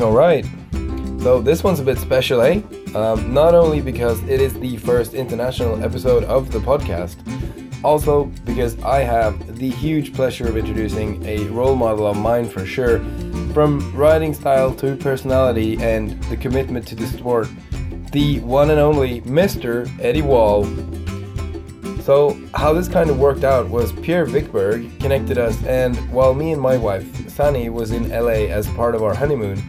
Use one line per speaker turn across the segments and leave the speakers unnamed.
All right. So this one's a bit special, eh? Um, not only because it is the first international episode of the podcast, also because I have the huge pleasure of introducing a role model of mine for sure. From riding style to personality and the commitment to the sport, the one and only Mr. Eddie Wall. So, how this kind of worked out was Pierre Wickberg connected us, and while me and my wife, Sanny, was in LA as part of our honeymoon,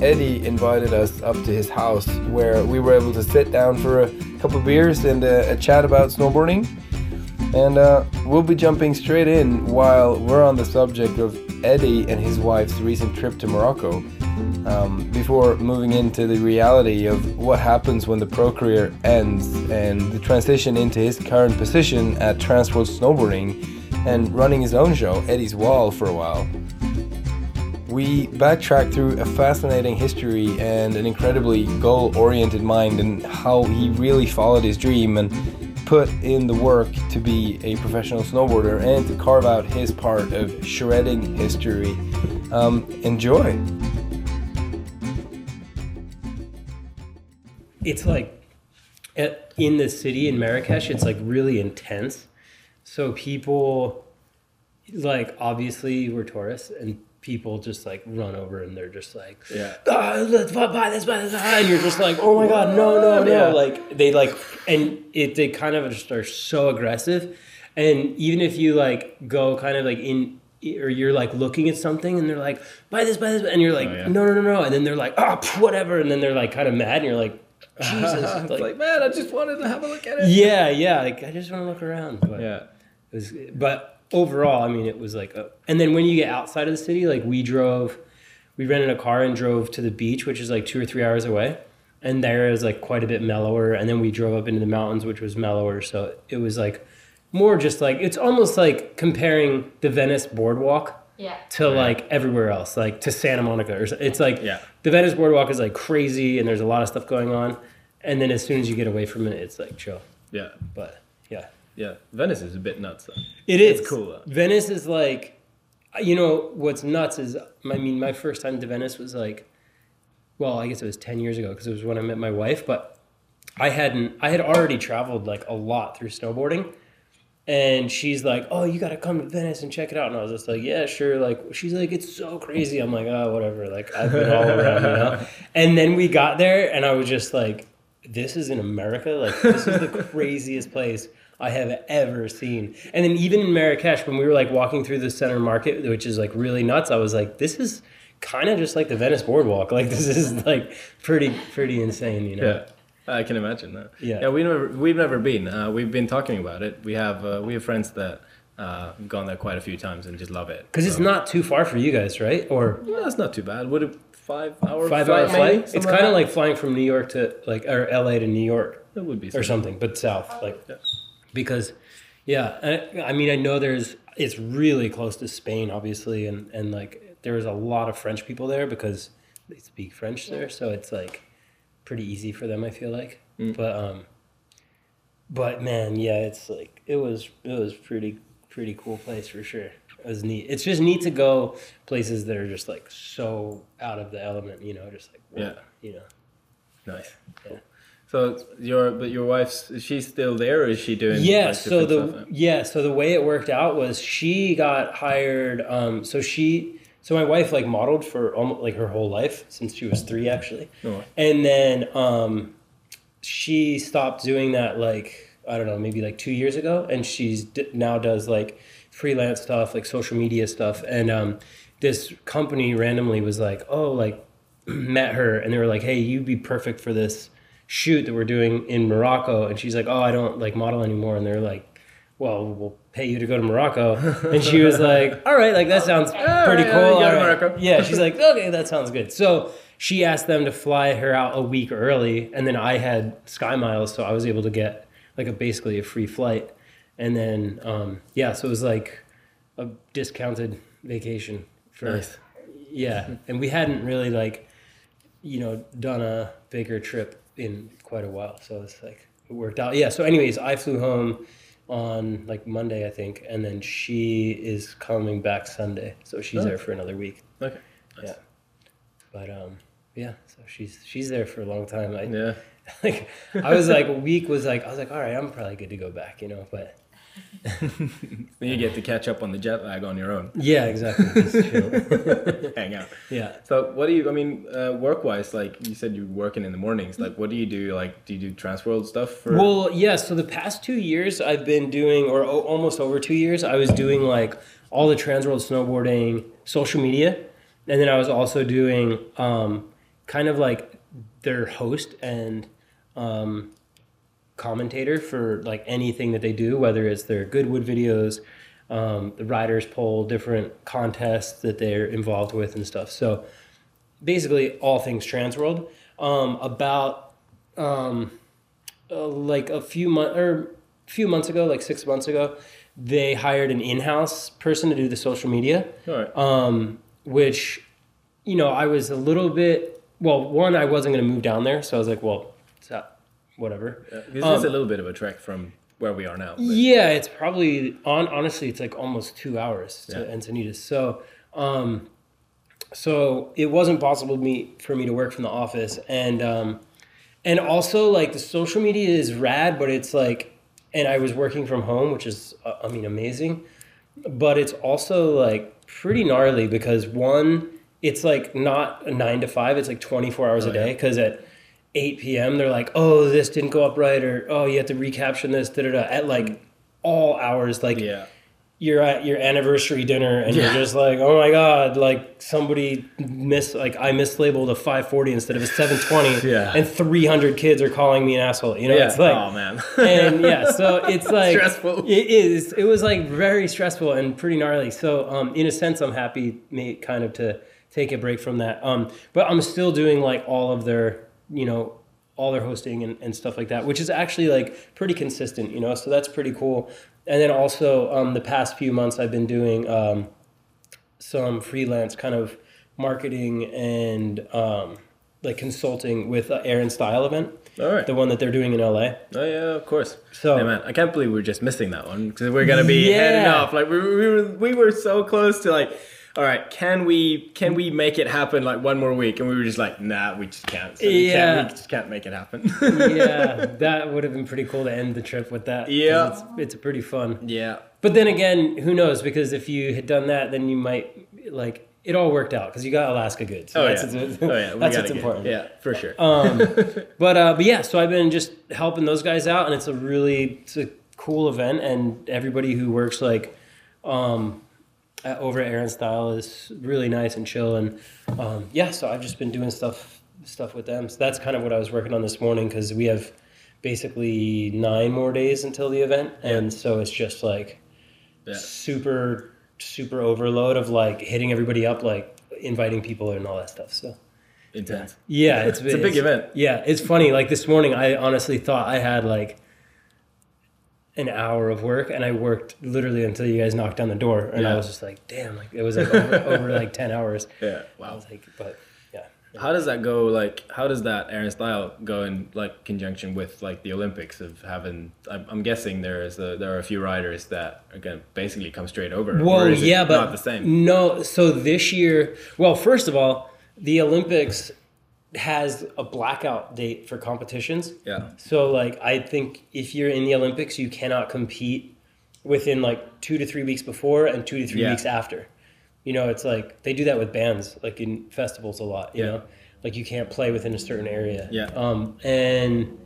Eddie invited us up to his house where we were able to sit down for a couple beers and a, a chat about snowboarding. And uh, we'll be jumping straight in while we're on the subject of Eddie and his wife's recent trip to Morocco. Um, before moving into the reality of what happens when the pro career ends and the transition into his current position at Transworld Snowboarding and running his own show, Eddie's Wall, for a while we backtrack through a fascinating history and an incredibly goal oriented mind and how he really followed his dream and put in the work to be a professional snowboarder and to carve out his part of shredding history. Um, enjoy.
It's like in the city in Marrakesh, it's like really intense. So people, like, obviously, we're tourists and people just like run over and they're just like,
yeah,
oh, let's buy this, buy this, and you're just like, oh my god, no, no, no, yeah. like they like, and it they kind of just are so aggressive, and even if you like go kind of like in. Or you're like looking at something and they're like, buy this, buy this, and you're like, oh, yeah. no, no, no, no, and then they're like, oh, whatever, and then they're like kind of mad, and you're like, ah. Jesus,
like, like, man, I just wanted to have a look at it.
Yeah, yeah, like I just want to look around. But
yeah,
it was, but overall, I mean, it was like, a, and then when you get outside of the city, like we drove, we rented a car and drove to the beach, which is like two or three hours away. And there is like quite a bit mellower. And then we drove up into the mountains, which was mellower. So it was like more just like, it's almost like comparing the Venice boardwalk
yeah.
to like everywhere else, like to Santa Monica. Or it's like
yeah.
the Venice boardwalk is like crazy and there's a lot of stuff going on. And then as soon as you get away from it, it's like chill.
Yeah.
But yeah.
Yeah, Venice is a bit nuts. Though.
It is
it's cool. Though.
Venice is like, you know, what's nuts is, I mean, my first time to Venice was like, well, I guess it was ten years ago because it was when I met my wife. But I hadn't, I had already traveled like a lot through snowboarding, and she's like, "Oh, you got to come to Venice and check it out." And I was just like, "Yeah, sure." Like, she's like, "It's so crazy." I'm like, "Oh, whatever." Like, I've been all around, you know. And then we got there, and I was just like, "This is in America. Like, this is the craziest place." I have ever seen. And then even in Marrakesh, when we were like walking through the center market, which is like really nuts, I was like, this is kind of just like the Venice boardwalk. Like this is like pretty pretty insane, you know.
Yeah. I can imagine that.
Yeah,
yeah. We never, we've never been. Uh, we've been talking about it. We have, uh, we have friends that uh, gone there quite a few times and just love it.
Because so. it's not too far for you guys, right? Or
yeah, it's not too bad. Would it five hour
five
flight,
hour flight? It's kind of like flying from New York to like or L.A. to New York.
It would be
or something, but south, like
yeah.
Because yeah, I, I mean, I know there's it's really close to Spain, obviously, and and like there's a lot of French people there because they speak French there, so it's like pretty easy for them. I feel like,
Mm.
but um, but man, yeah, it's like it was it was pretty pretty cool place for sure. It was neat. It's just neat to go places that are just like so out of the element, you know, just like
Yeah.
you know.
Nice.
Yeah.
So your but your wife's is she still there or is she doing
yeah
like,
so the yeah so the way it worked out was she got hired um so she so my wife like modeled for almost like her whole life since she was three actually.
Oh.
and then um she stopped doing that like i don't know maybe like two years ago and she's d- now does like freelance stuff like social media stuff. And um this company randomly was like oh like met her and they were like hey you'd be perfect for this shoot that we're doing in Morocco and she's like oh I don't like model anymore and they're like well we'll pay you to go to Morocco and she was like all right like that sounds pretty
yeah,
cool
you go to
all right." Yeah she's like okay that sounds good so she asked them to fly her out a week early and then I had sky miles so I was able to get like a basically a free flight and then um yeah so it was like a discounted vacation for
Nice.
yeah and we hadn't really like you know done a bigger trip in quite a while so it's like it worked out yeah so anyways i flew home on like monday i think and then she is coming back sunday so she's
Oh.
there for another week
Okay.
yeah but um yeah, so she's she's there for a long time. I
Yeah.
like I was like a week was like I was like all right, I'm probably good to go back, you know. But
Then you get to catch up on the jet lag on your own.
yeah, exactly.
Hang out.
yeah.
So what do you? I mean, uh, work wise, like you said, you're working in the mornings. Like, what do you do? Like, do you do Transworld stuff for?
Well, yeah. So the past two years, I've been doing, or o- almost over two years, I was doing like all the Transworld snowboarding social media, and then I was also doing um, kind of like their host and um, commentator for like anything that they do, whether it's their Goodwood videos, um, the riders poll, different contests that they're involved with and stuff. So basically, all things Transworld. Um, about um, uh, like a few months or a few months ago, like six months ago, they hired an in-house person to do the social media,
right.
um, which you know I was a little bit well. One, I wasn't going to move down there, so I was like, well, it's not, whatever.
Yeah,
um,
it's a little bit of a trek from where we are now. but-
Yeah, it's probably on. Honestly, it's like almost two hours to
Yeah.
Encinitas. So, um, so it wasn't possible me for me to work from the office, and um, and also like the social media is rad, but it's like, and I was working from home, which is uh, I mean amazing, but it's also like pretty gnarly because one, it's like not nine to five; it's like twenty four hours
Oh,
a day because at 8 p.m. they're like, oh, this didn't go up right, or oh, you have to recaption this, da da da, at like all hours. Like
Yeah.
you're at your anniversary dinner and
Yeah.
you're just like, oh my god, like somebody miss, like I mislabeled a 540 instead of a 720,
Yeah.
and 300 kids are calling me an asshole. You know,
yeah.
it's like,
oh man.
and yeah, so it's like
Stressful.
It is. It was like very stressful and pretty gnarly. So, um, in a sense, I'm happy, mate, kind of to take a break from that. Um, but I'm still doing like all of their, you know, all their hosting and, and stuff like that, which is actually like pretty consistent, you know. So that's pretty cool. And then also, um, the past few months, I've been doing um, some freelance kind of marketing and um, like consulting with uh, Air + Style event,
All right.
the one that they're doing in LA.
Oh yeah, of course.
So-
yeah, man, I can't believe we're just missing that one because we're gonna be heading off. Like we, we were, we were so close to like, all right, can we, can we make it happen like one more week? And we were just like, nah, we just can't. So we,
Yeah.
can't, we just can't make it happen.
yeah, that would have been pretty cool to end the trip with that.
Yeah.
it's, it's pretty fun.
yeah.
But then again, who knows? Because if you had done that, then you might like it all worked out because you got Alaska good. So
Oh
that's,
yeah.
What's,
oh yeah. We
that's what's important.
Yeah, for sure.
Um, but uh, but yeah, so I've been just helping those guys out, and it's a really it's a cool event, and everybody who works like um, at, over at Air + Style is really nice and chill, and um, yeah, so I've just been doing stuff stuff with them. So that's kind of what I was working on this morning because we have basically nine more days until the event, and so it's just like
Yeah.
super super overload of like hitting everybody up, like inviting people and all that stuff. So.
Intense.
Yeah, it's,
It's a big event.
Yeah, it's funny. Like this morning, I honestly thought I had like an hour of work, and I worked literally until you guys knocked on the door, and I was just like, "Damn!" Like it was like over, over like ten hours.
Yeah.
I
Wow.
was like, but yeah,
How does that go? Like, how does that Air + Style go in like conjunction with like the Olympics of having? I'm, I'm guessing there is a, there are a few riders that are gonna basically come straight over.
Well,
or is it
yeah, but
not the same.
No, so this year, well, first of all, the Olympics has a blackout date for competitions.
Yeah.
So like I think if you're in the Olympics, you cannot compete within like two to three weeks before and two to three
Yeah.
weeks after. You know, it's like they do that with bands, like in festivals a lot. You
Yeah.
know, like you can't play within a certain area.
Yeah.
Um, and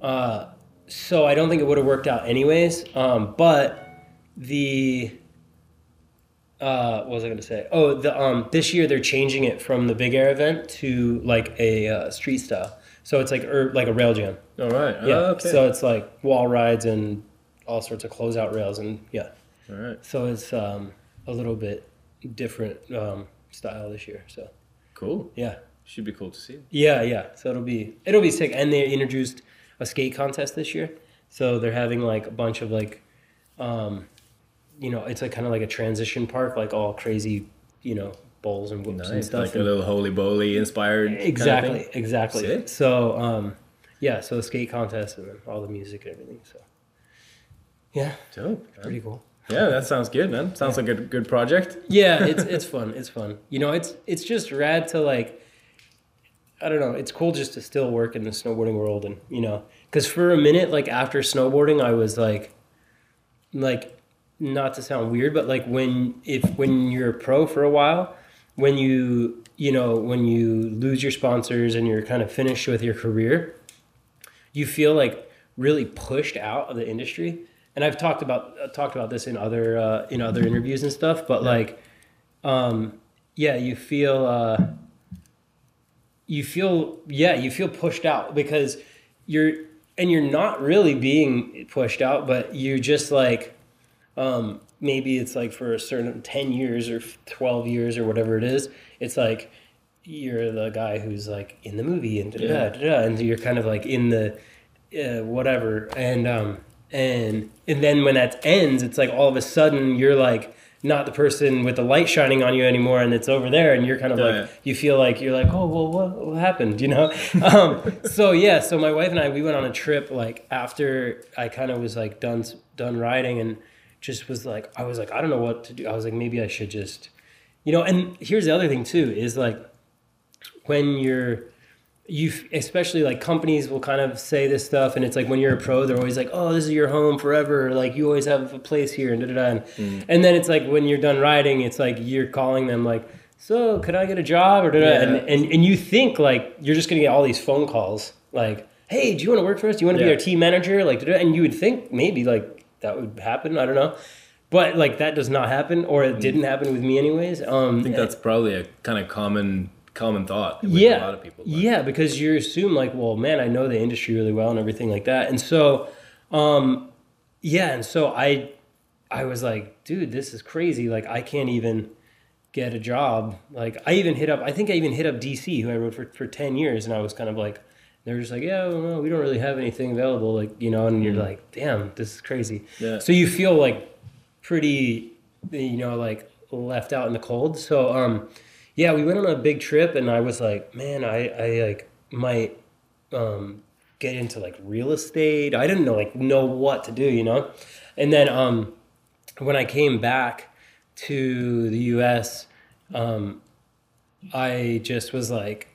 uh, so I don't think it would have worked out anyways. Um, but the uh, what was I going to say? Oh, the um, this year they're changing it from the big air event to like a uh, street style. So it's like er, like a rail jam.
All right.
Yeah.
Oh, okay.
So it's like wall rides and all sorts of closeout rails and yeah.
All right.
So it's um, a little bit different um, style this year. So
Cool.
yeah,
Should be cool to see.
yeah, yeah. So it'll be it'll be sick. And they introduced a skate contest this year. So they're having like a bunch of like, um, you know, it's like kind of like a transition park, like all crazy, you know, bowls and whoops and
Nice.
stuff.
Like a little holy bowly inspired. kind of
exactly, exactly.
Sick.
So um, yeah, so the skate contest and then all the music and everything. So yeah,
Dope. man.
pretty cool.
Yeah, that sounds good, man. Sounds like a good project.
Yeah, it's it's fun. It's fun. You know, it's it's just rad to like I don't know. It's cool just to still work in the snowboarding world, and you know, because for a minute, like after snowboarding, I was like, like, not to sound weird, but like when if when you're a pro for a while, when you you know when you lose your sponsors and you're kind of finished with your career, you feel like really pushed out of the industry. And I've talked about uh, talked about this in other uh, in other interviews and stuff, but like, um, yeah, you feel. Uh, you feel yeah you feel pushed out because you're and you're not really being pushed out but you're just like um, maybe it's like for a certain 10 years or 12 years or whatever it is it's like you're the guy who's like in the movie and da, da, da, da, and you're kind of like in the uh, whatever. And um and and then when that ends it's like all of a sudden you're like not the person with the light shining on you anymore and it's over there and you're kind of
Yeah,
like
yeah.
you feel like you're like oh well what, what happened? You know? Um, so yeah so my wife and i we went on a trip like after i kind of was like done done riding and just was like i was like i don't know what to do. I was like maybe i should just you know and here's the other thing too is like when you're you especially like companies will kind of say this stuff and it's like when you're a pro they're always like oh this is your home forever. Like you always have a place here and da da da. And,
Mm.
and then it's like when you're done riding it's like you're calling them like so could i get a job? or da da
Yeah.
and, and and you think like you're just gonna get all these phone calls like hey do you want to work for us? Do you want to be our team manager? Like da da. And you would think maybe like that would happen i don't know but like that does not happen or it didn't happen with me anyways um
Mm. I think that's probably a kind of common common thought with
yeah,
a lot of people. but-
Yeah, because you assume like, well, man, I know the industry really well and everything like that, and so, um, yeah, and so I, I was like, dude, this is crazy. Like, I can't even get a job. Like, I even hit up. I think I even hit up DC, who I rode for for ten years, and I was kind of like. They were just like, yeah, well, no, we don't really have anything available, like you know, and you're like, damn, this is crazy.
Yeah.
So you feel like pretty, you know, like left out in the cold. So, um, yeah, we went on a big trip, and I was like, man, I, I like might um, get into like real estate. I didn't know like know what to do, you know. And then um, when I came back to the U.S., um, I just was like,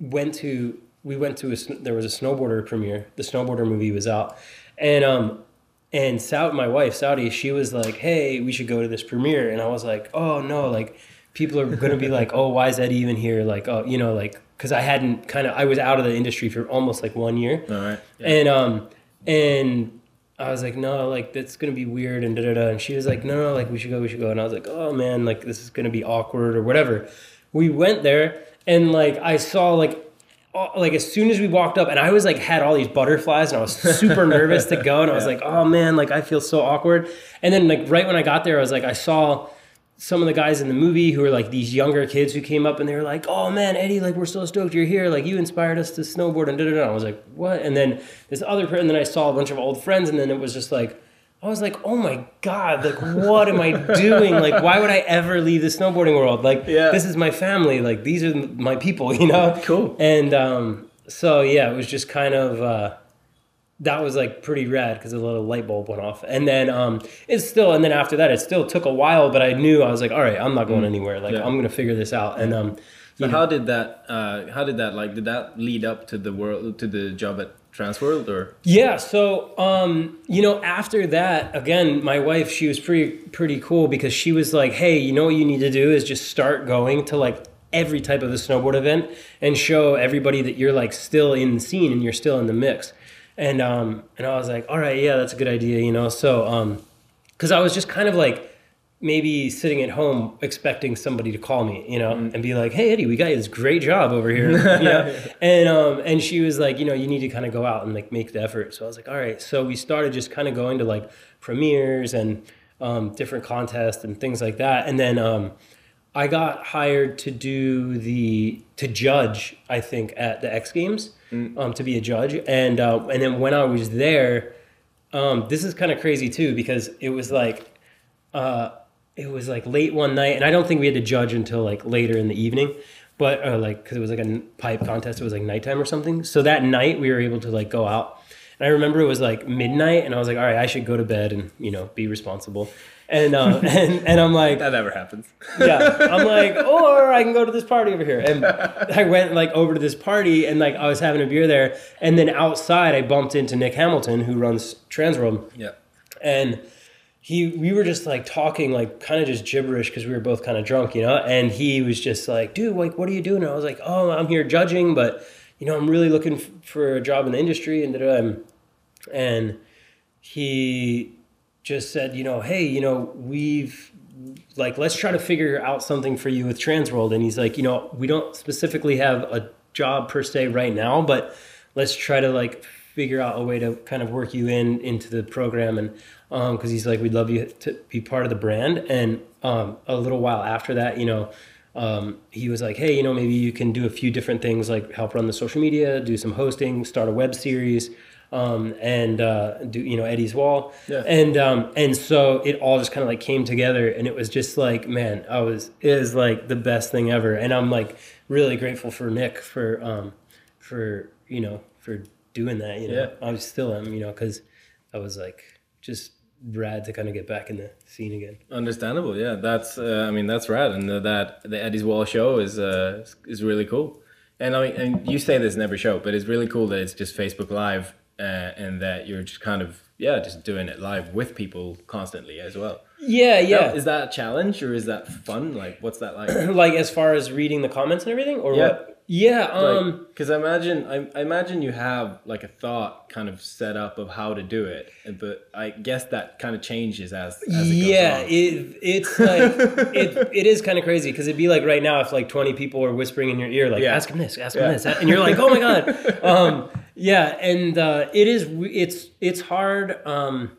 went to we went to a there was a snowboarder premiere. The snowboarder movie was out, and um, and Saudi, my wife Saudi, she was like, "Hey, we should go to this premiere," and I was like, "Oh no!" Like, people are gonna be like, "Oh, why is Eddie even here?" Like, oh, you know, like because I hadn't kind of I was out of the industry for almost like one year,
All right. Yeah.
and um, and I was like, no, like that's gonna be weird and da da da. And she was like, no, no, like we should go, we should go. And I was like, oh man, like this is gonna be awkward or whatever. We went there and like I saw like. All- Like as soon as we walked up, and I was like had all these butterflies, and I was super nervous to go, and I was like, "Oh man, like I feel so awkward." And then like right when I got there, I was like, I saw some of the guys in the movie who were like these younger kids who came up and they were like, "Oh man, Eddie, like we're so stoked you're here. Like you inspired us to snowboard and da da da." I was like, "What?" And then this other person, and then I saw a bunch of old friends, and then it was just like, I was like, "Oh my god, like what am I doing? Like why would I ever leave the snowboarding world? Like
Yeah.
this is my family. Like these are my people, you know?"
Cool.
And um, so yeah, it was just kind of. Uh, that was like pretty rad because a little light bulb went off and then um it's still and then after that it still took a while but i knew i was like all right i'm not going anywhere like
Mm. Yeah.
i'm gonna figure this out and um
So
you know,
how did that? Uh, how did that like? Did that lead up to the world to the job at Transworld or?
yeah so um you know after that again my wife she was pretty pretty cool because she was like hey you know what you need to do is just start going to like every type of the snowboard event and show everybody that you're like still in the scene and you're still in the mix and um and i was like all right yeah that's a good idea you know so um because I was just kind of like maybe sitting at home expecting somebody to call me, you know, and be like, "Hey Eddie, we got you this great job over here," you know, and um and she was like, you know, you need to kind of go out and like make the effort. So I was like, all right. So we started just kind of going to like premieres and um, different contests and things like that, and then um. I got hired to do the to judge. I think at the X Games um, to be a judge, and uh, and then when I was there, um, this is kind of crazy too because it was like uh, it was like late one night, and I don't think we had to judge until like later in the evening, but uh, like because it was like a pipe contest, it was like nighttime or something. So that night we were able to like go out, And I remember it was like midnight, and I was like, all right, I should go to bed and you know be responsible. And uh, and and I'm like,
That never happens.
yeah, I'm like, or I can go to this party over here. And I went like over to this party, and like I was having a beer there, and then outside I bumped into Nick Hamilton, who runs Transworld,
Yeah.
and he we were just like talking like kind of just gibberish because we were both kind of drunk you know? And he was just like dude like what are you doing? And i was like oh i'm here judging but you know i'm really looking f- for a job in the industry and and he just said you know hey you know we've like let's try to figure out something for you with transworld. And he's like you know we don't specifically have a job per se right now but let's try to like figure out a way to kind of work you in into the program. And um because he's like we'd love you to be part of the brand and um a little while after that you know um he was like hey you know maybe you can do a few different things like help run the social media do some hosting start a web series um and uh do you know eddie's wall
Yeah.
and um and so it all just kind of like came together and it was just like man i was it was like the best thing ever and i'm like really grateful for nick for um for you know for doing that you know
Yeah.
i still am you know because i was like just rad to kind of get back in the scene again
Understandable, yeah. That's uh, I mean that's rad, and uh, that the Eddie's Wall show is uh, is really cool. And I mean, and you say this in every show, but it's really cool that it's just Facebook Live, uh, and that you're just kind of yeah, just doing it live with people constantly as well.
yeah
Now,
yeah
is that a challenge or is that fun? Like, what's that like?
like as far as reading the comments and everything or
Yeah.
what yeah um
because I imagine I, I imagine you have like a thought kind of set up of how to do it, but I guess that kind of changes as, as it
yeah,
on.
it, it's like it, it is kind of crazy because it'd be like right now if like 20 people were whispering in your ear like
Yeah.
ask him this ask him this and you're like oh my god um, yeah and uh, it is it's it's hard um,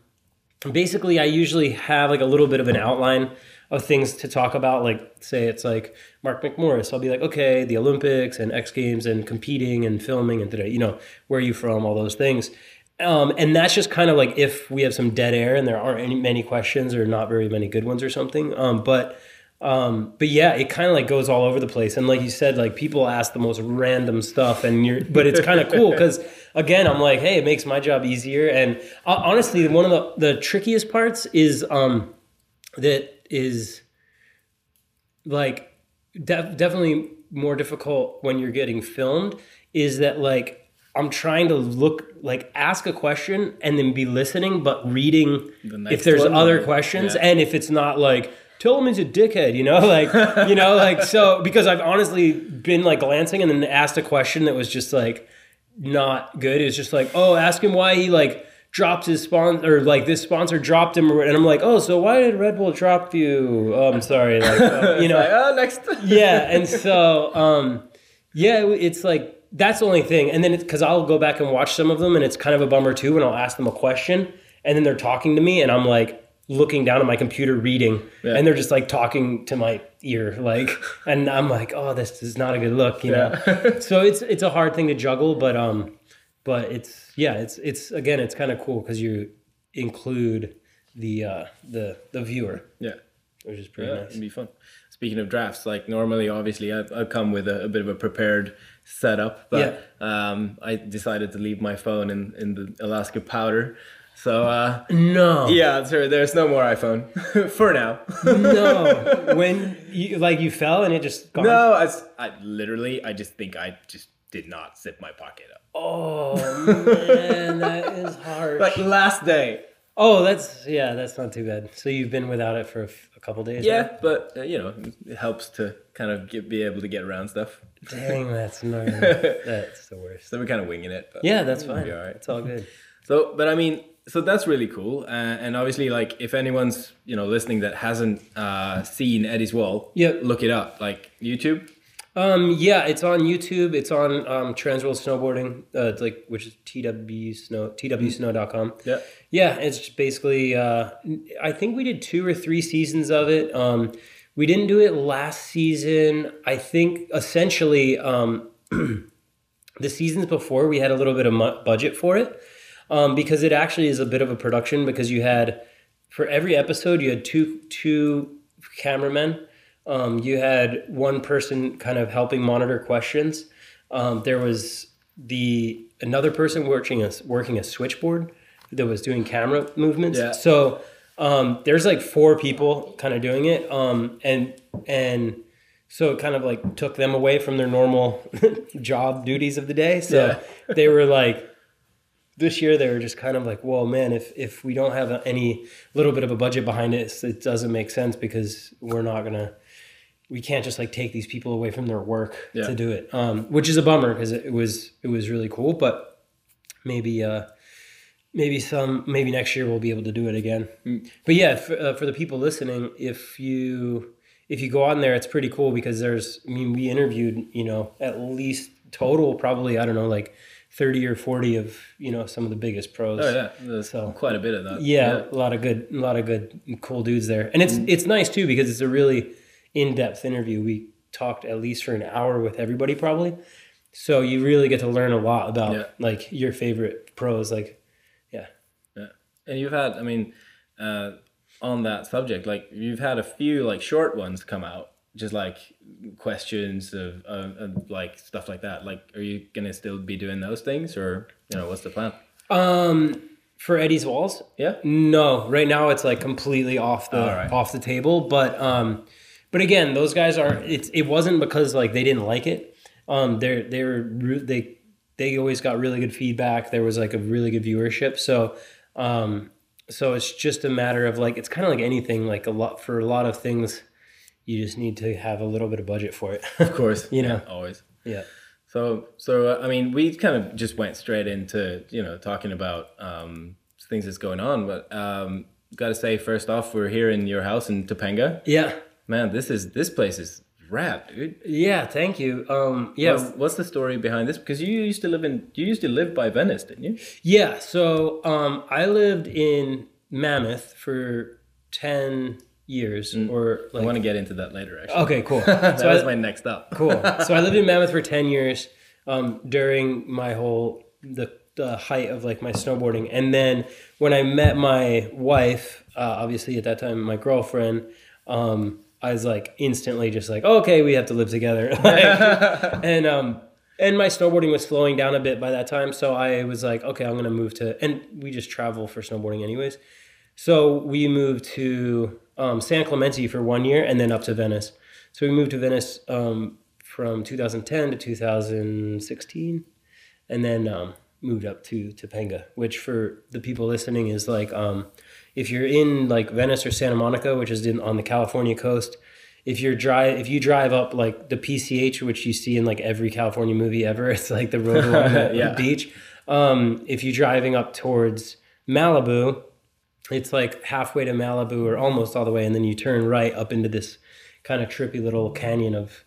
basically i usually have like a little bit of an outline of things to talk about like say it's like mark mcmorris i'll be like okay the olympics and x games and competing and filming and da-da, you know where are you from all those things um, and that's just kind of like if we have some dead air and there aren't any many questions or not very many good ones or something um, but um, but yeah, it kind of like goes all over the place. And like you said, like people ask the most random stuff, and you're, but it's kind of cool because again, I'm like, hey, it makes my job easier. And uh, honestly, one of the the trickiest parts is um, that is like def- definitely more difficult when you're getting filmed is that like I'm trying to look like ask a question and then be listening, but reading
The
if there's
one,
other questions,
yeah.
and if it's not like tell him he's a dickhead, you know, like you know, like so because I've honestly been like glancing and then asked a question that was just like not good. It's just like oh, ask him why he like dropped his sponsor or like this sponsor dropped him, and I'm like oh, so why did Red Bull drop you? Oh, I'm sorry, like uh, you know,
Like, oh, next.
yeah and so um yeah it's like that's the only thing and then because i'll go back and watch some of them and it's kind of a bummer too when i'll ask them a question and then they're talking to me and i'm like looking down at my computer reading
Yeah.
and they're just like talking to my ear like and i'm like oh this is not a good look you know so it's it's a hard thing to juggle but um but it's yeah it's it's again it's kind of cool because you include the uh the the viewer
yeah.
which is pretty
Yeah,
nice
it'd be fun. Speaking of drafts, like normally, obviously, I, I come with a, a bit of a prepared setup, but um, I decided to leave my phone in, in the Alaska powder. So uh,
no
yeah, so there's no more iPhone for now.
no when you like you fell and it just gone.
no, I literally, I just think I just did not zip my pocket up.
Oh man that is hard
Like last day.
oh that's yeah that's not too bad so you've been without it for a, f- a couple days now?
Yeah, but uh, you know, it helps to kind of get, be able to get around stuff.
dang that's gnarly that's the worst
So we're kind of winging it.
Yeah that's fine
all right.
it's all good
So, but I mean, so that's really cool. Uh, and obviously, like, if anyone's you know listening that hasn't uh, seen Eddie's Wall,
Yep.
look it up. Like YouTube.
Um yeah it's on youtube it's on um transworld snowboarding uh it's like which is tw snow tw twsnow.com
Yeah.
Yeah, it's just basically. Uh, I think we did two or three seasons of it. Um, we didn't do it last season. I think essentially um, the seasons before we had a little bit of mu- budget for it um, because it actually is a bit of a production because you had for every episode you had two two cameramen. Um, you had one person kind of helping monitor questions. Um, there was the another person working a working a switchboard that was doing camera movements.
Yeah.
So um, there's like four people kind of doing it, um, and and so it kind of like took them away from their normal job duties of the day. So they were like this year they were just kind of like, well, man, if if we don't have any little bit of a budget behind it, it doesn't make sense because we're not gonna, we can't just like take these people away from their work
Yeah.
to do it, um, which is a bummer because it, it was it was really cool, but maybe uh, maybe some maybe next year we'll be able to do it again. But yeah, for, uh, for the people listening, if you if you go on there, it's pretty cool because there's I mean we interviewed you know at least total probably I don't know like. 30 or 40 of you know some of the biggest pros
Oh yeah, there's
So-
quite a bit of that.
yeah, a lot of good, a lot of good, cool dudes there, and it's
Mm.
it's nice too because it's a really in depth interview. We talked at least for an hour with everybody probably, so you really get to learn a lot about
Yeah.
like your favorite pros. Like, yeah,
Yeah. And you've had, I mean, uh, on that subject, like you've had a few like short ones come out, just like questions of, of, of like stuff like that. Like, are you gonna still be doing those things, or you know, what's the plan?
um, for Eddie's walls,
Yeah.
no, right now it's like completely off the
right.
off the table. But um, but again, those guys are. It's it wasn't because like they didn't like it. Um, they're they were they they always got really good feedback. There was like a really good viewership. So um, so it's just a matter of like it's kind of like anything. Like a lot for a lot of things, you just need to have a little bit of budget for it.
Of course.
You
yeah,
know.
always.
yeah.
So, so uh, I mean, we kind of just went straight into you know talking about um, things that's going on, but um, got to say first off, we're here in your house in Topanga.
Yeah.
Man, this is this place is rad, dude.
Yeah. Thank you. Um, yeah.
What's, what's the story behind this? Because you used to live in you used to live by Venice, didn't you?
Yeah, so um, I lived in Mammoth for ten years, or
I want to get into that later. Actually,
okay, cool.
that
So
was my next up.
cool. So I lived in Mammoth for ten years um, during my whole the the height of like my snowboarding, and then when I met my wife, uh, obviously at that time my girlfriend. Um, I was like instantly just like, okay, we have to live together. like, and um and my snowboarding was slowing down a bit by that time so i was like okay i'm gonna move to and we just travel for snowboarding anyways so we moved to um, san clemente for one year and then up to venice so we moved to venice um, from 2010 to 2016 and then um, moved up to Topanga, which for the people listening is like um, if you're in like Venice or Santa Monica, which is in, on the California coast. If you're drive, if you drive up like the PCH, which you see in like every California movie ever, it's like the road along the
Yeah.
beach. Um, if you're driving up towards Malibu, it's like halfway to Malibu or almost all the way, and then you turn right up into this kind of trippy little canyon of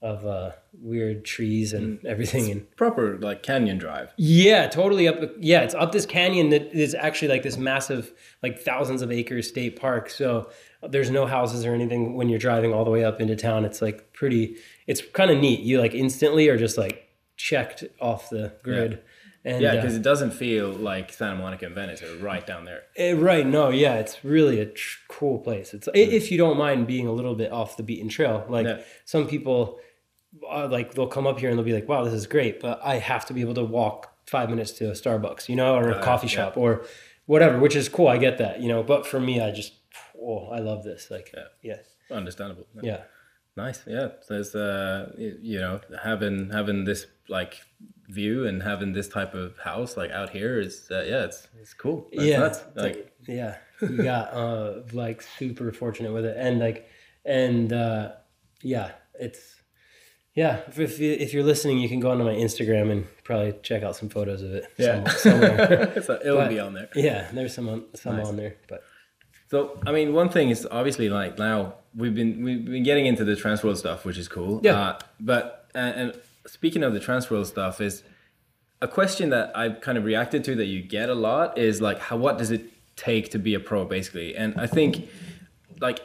of uh, weird trees and everything. And
Proper like canyon drive.
yeah, totally up. Yeah, it's up this canyon that is actually like this massive, like thousands of acres state park. So there's no houses or anything when you're driving all the way up into town. It's like pretty. It's kind of neat. You like instantly are just like checked off the grid. And
Yeah,
uh,
because it doesn't feel like Santa Monica and Venice are right down there.
Eh, right. No. Yeah. It's really a tr- cool place. It's i if you don't mind being a little bit off the beaten trail. Like
Yeah.
some people, uh, like they'll come up here and they'll be like, "Wow, this is great," but I have to be able to walk five minutes to a Starbucks, you know, or a
Right,
coffee
yeah.
shop or whatever. Which is cool. I get that, you know. But for me, I just, oh, I love this. Like,
Yeah.
yeah,
Understandable.
yeah,
Nice. Yeah. There's uh you know, having having this like view and having this type of house like out here is uh, yeah, it's it's cool. That's
yeah,
nuts. Like
like, yeah. You got uh like super fortunate with it, and like, and uh yeah, it's. Yeah, if, if, you, if you're listening, you can go onto my Instagram and probably check out some photos of it.
yeah.
somewhere.
so it'll
But-
be on there.
yeah, there's some on, some
Nice.
on there, but
So I mean, one thing is obviously like now we've been we've been getting into the Transworld stuff, which is cool.
Yeah.
Uh, but and, and speaking of the Transworld stuff, is a question that I've kind of reacted to that you get a lot is like, how what does it take to be a pro, basically? And I think like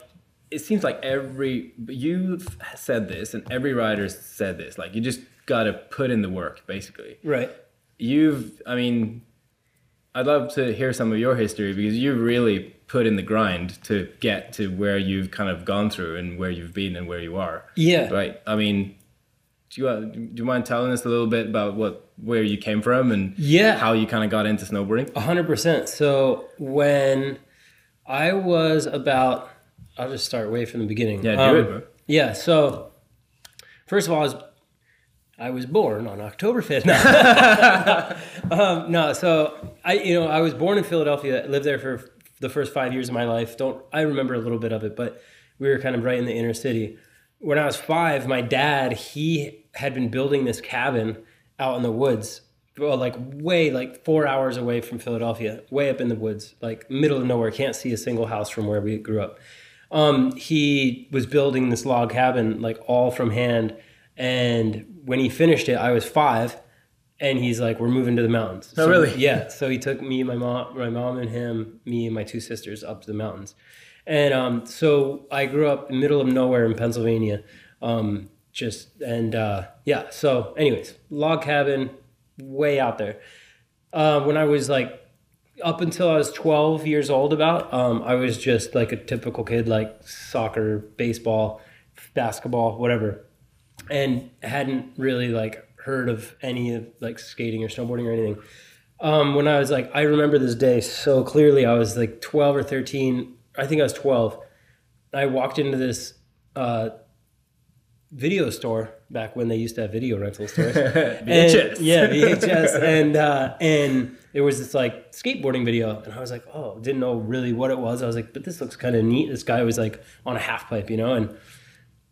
it seems like every you've said this and every rider's said this. Like you just got to put in the work, basically
right.
you've i mean i'd love to hear some of your history because you've really put in the grind to get to where you've kind of gone through and where you've been and where you are
Yeah.
right i mean do you uh, do you mind telling us a little bit about what where you came from and
Yeah.
how you kind of got into snowboarding?
A hundred percent. So when I was about, I'll just start way from the beginning.
Yeah, do
Um,
it, bro.
Yeah. So first of all, I was I was born on October fifth. No. um, no. So I, you know, I was born in Philadelphia. Lived there for the first five years of my life. Don't I remember a little bit of it, but we were kind of right in the inner city. When I was five, my dad he had been building this cabin out in the woods well, like way like four hours away from Philadelphia, way up in the woods, like middle of nowhere. Can't see a single house from where we grew up. Um, he was building this log cabin like all from hand, and when he finished it, I was five, and he's like, "We're moving to the mountains."
Oh,
So,
really?
Yeah. So he took me, my mom, my mom, and him, me and my two sisters up to the mountains, and um, so I grew up in the middle of nowhere in Pennsylvania. Um, just and uh, yeah. So, anyways, log cabin, way out there. Uh, when I was like up until I was 12 years old, about um, I was just like a typical kid, like soccer, baseball, basketball, whatever, and hadn't really like heard of any of like skating or snowboarding or anything. Um, when I was like, I remember this day so clearly. I was like 12 or 13. I think I was 12. I walked into this uh, video store back when they used to have video rental stores.
VHS.
And- yeah, VHS, and uh, and there was this like skateboarding video, and I was like, oh, didn't know really what it was. I was like, but this looks kind of neat. This guy was like on a half pipe, you know, and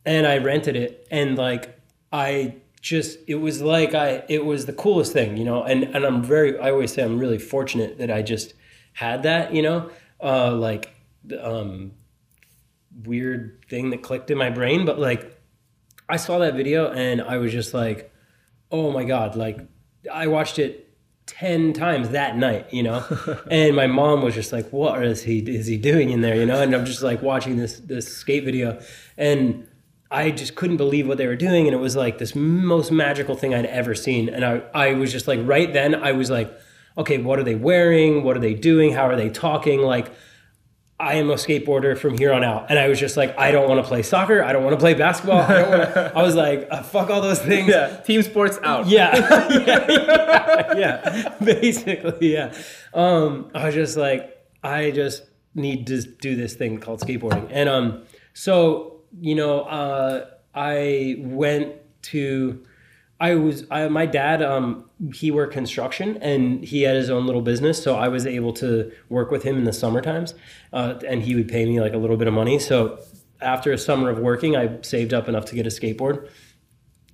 and I rented it, and like I just it was like I it was the coolest thing, you know, and and I'm very I always say I'm really fortunate that I just had that, you know, uh, like um weird thing that clicked in my brain, but like I saw that video and I was just like, oh my god, like I watched it. 10 times that night you know and my mom was just like what is he is he doing in there you know and i'm just like watching this this skate video and I just couldn't believe what they were doing, and it was like this most magical thing I'd ever seen. And I, I was just like, right then, I was like, okay, what are they wearing? What are they doing? How are they talking? Like, I am a skateboarder from here on out. And I was just like, I don't want to play soccer. I don't want to play basketball. I, don't wanna, I was like, uh, fuck all those things.
Yeah, team sports out.
Yeah, yeah, yeah, yeah. Basically, yeah. Um, I was just like, I just need to do this thing called skateboarding, and um, so you know, uh, I went to. I was I, my dad. Um, he worked construction and he had his own little business, so I was able to work with him in the summer times, uh, and he would pay me like a little bit of money. So after a summer of working, I saved up enough to get a skateboard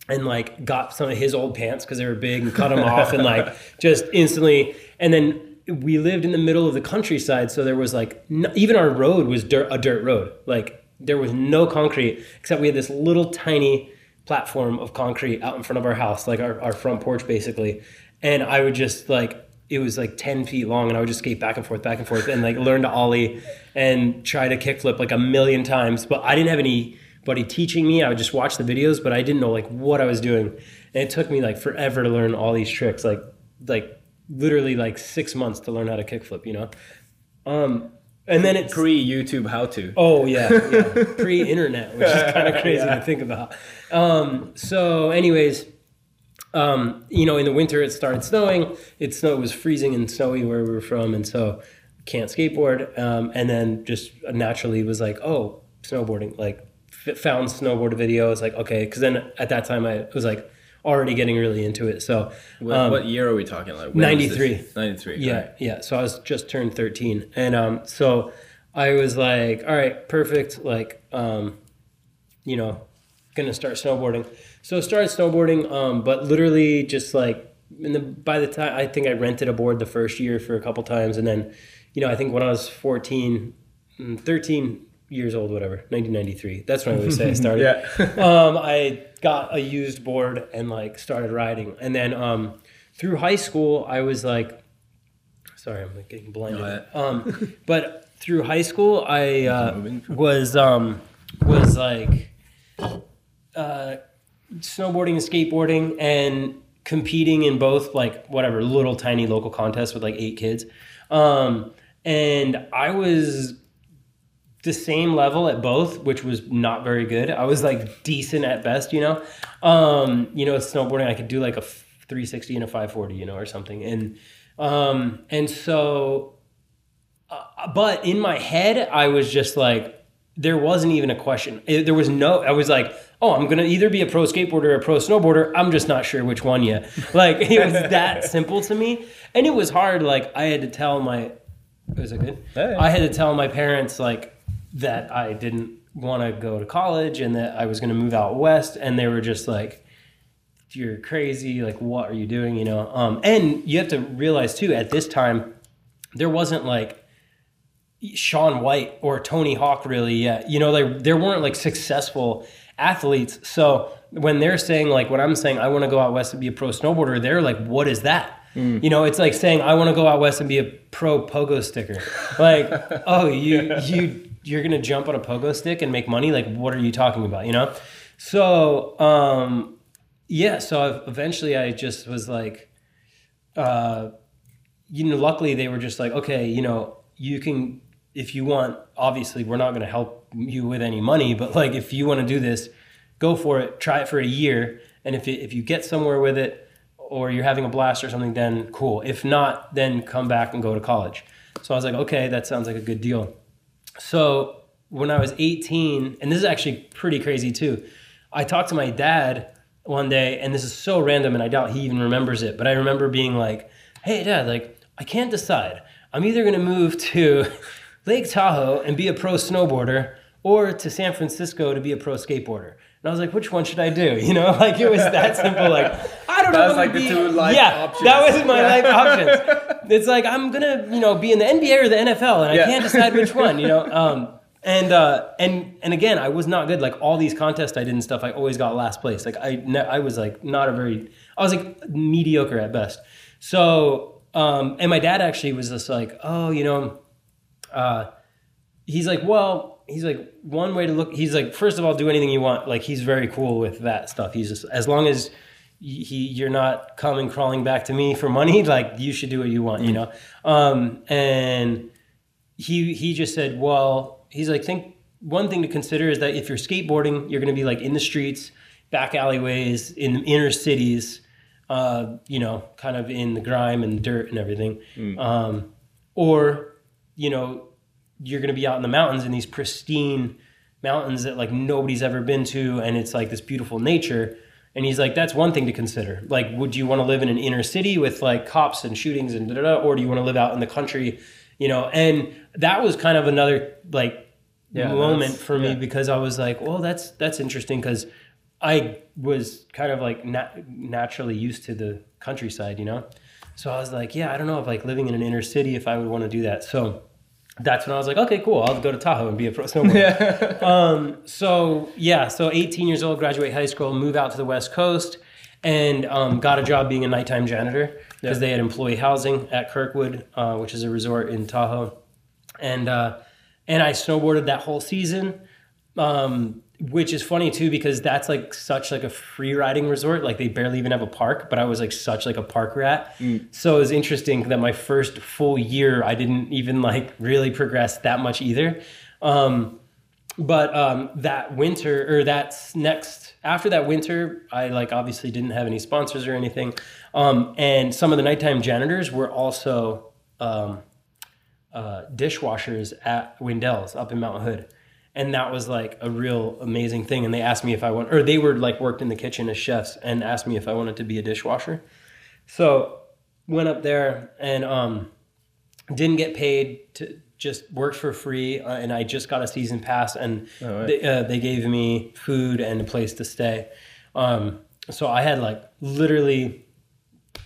and like got some of his old pants because they were big and cut them off and like just instantly and then we lived in the middle of the countryside so there was like even our road was dirt, a dirt road like there was no concrete except we had this little tiny platform of concrete out in front of our house like our, our front porch basically and i would just like it was like 10 feet long and i would just skate back and forth back and forth and like learn to ollie and try to kickflip like a million times but i didn't have anybody teaching me i would just watch the videos but i didn't know like what i was doing and it took me like forever to learn all these tricks like like literally like six months to learn how to kickflip you know um and then it's
Pre YouTube how to.
Oh yeah, yeah. pre-internet, which is kind of crazy to think about. Um, so, anyways, um, you know, in the winter it started snowing. It snow it was freezing and snowy where we were from, and so can't skateboard. Um, and then just naturally was like, oh, snowboarding. Like f- found snowboard videos. Like okay, because then at that time I was like already getting really into it. So
What,
um,
what year are we talking? Like was this?
93.
93.
yeah,
right.
yeah. So I was just turned 13. And um, so I was like, all right, perfect. Like, um, you know, gonna start snowboarding. So I started snowboarding, um, but literally just like in the, by the time I think I rented a board the first year for a couple times. And then, you know, I think when I was 14, mm, 13 years old, whatever, 1993. That's when I always say I started
Yeah.
um, I got a used board and like started riding. And then um, through high school, I was like, sorry, I'm like getting blinded.
No,
um, but through high school, I uh, was um, was like uh, snowboarding and skateboarding and competing in both like whatever little tiny local contests with like eight kids. Um, and I was the same level at both, which was not very good. I was like decent at best, you know. Um, you know, snowboarding, I could do like a 360 and a 540, you know, or something. And um, and so, uh, but in my head, I was just like, there wasn't even a question. It- there was no. I was like, oh, I'm gonna either be a pro skateboarder or a pro snowboarder. I'm just not sure which one yet. Like it was that simple to me, and it was hard. Like I had to tell my. Was it good?
Yeah.
I had to tell my parents like that I didn't want to go to college and that I was going to move out west, and they were just like, "You're crazy! Like, what are you doing?" You know. Um, and you have to realize too, at this time, there wasn't like Shaun White or Tony Hawk really yet. You know, like there weren't like successful athletes. So when they're saying like when I'm saying I want to go out west and be a pro snowboarder, they're like, what is that? You know, it's like saying I want to go out west and be a pro pogo sticker. Like, oh, you you you're gonna jump on a pogo stick and make money? Like, what are you talking about? You know? So um, yeah. So eventually, I just was like, uh, you know, luckily they were just like, okay, you know, you can, if you want, obviously we're not going to help you with any money, but like if you want to do this, go for it, try it for a year. And if, it, if you get somewhere with it or you're having a blast or something, then cool. If not, then come back and go to college. So I was like, okay, that sounds like a good deal. So when I was 18, and this is actually pretty crazy too, I talked to my dad one day, and this is so random, and I doubt he even remembers it, but I remember being like, hey, dad, like, I can't decide. I'm either going to move to Lake Tahoe and be a pro snowboarder or to San Francisco to be a pro skateboarder. And I was like, which one should I do? You know, like it was that simple. Like, I don't know.
That was like the
be-
two life
yeah,
options.
that was my life options. It's like I'm gonna, you know, be in the NBA or the NFL, and I can't decide which one. You know, um, and uh, and and again, I was not good. Like all these contests I did and stuff, I always got last place. Like I, ne- I was like not a very, I was like mediocre at best. So, um, and my dad actually was just like, oh, you know, uh, he's like, well, he's like, one way to look, he's like, first of all, do anything you want. Like, he's very cool with that stuff. He's just, as long as he, you're not coming crawling back to me for money, like, you should do what you want, you know? Um, and he, he just said, well, he's like, think one thing to consider is that if you're skateboarding, you're going to be like in the streets, back alleyways, in the inner cities, uh, you know, kind of in the grime and dirt and everything. Um, or, you know, you're going to be out in the mountains in these pristine mountains that like nobody's ever been to and it's like this beautiful nature. And he's like that's one thing to consider. Like would you want to live in an inner city with like cops and shootings and da da da or do you want to live out in the country? You know and that was kind of another like
Yeah,
moment for me
yeah.
because i was like well that's that's interesting because i was kind of like nat- naturally used to the countryside you know so i was like yeah i don't know if like living in an inner city if i would want to do that so that's when I was like, okay, cool. I'll go to Tahoe and be a pro snowboarder. um, so yeah, so 18 years old, graduate high school, move out to the West Coast, and um, got a job being a nighttime janitor because they had employee housing at Kirkwood, uh, which is a resort in Tahoe, and uh, and I snowboarded that whole season. Um, which is funny too because that's like such like a free riding resort. Like they barely even have a park but i was like such like a park rat. So it was interesting that my first full year i didn't even like really progress that much either. Um, but um, that winter or that next after that winter i like obviously didn't have any sponsors or anything. Um, and some of the nighttime janitors were also um, uh, dishwashers at Windell's up in Mount Hood. And that was like a real amazing thing. And they asked me if I want, or they were like worked in the kitchen as chefs and asked me if I wanted to be a dishwasher. So went up there and um, didn't get paid to just worked for free. Uh, and I just got a season pass and
Oh, right.
they, uh, they gave me food and a place to stay. Um, so I had like literally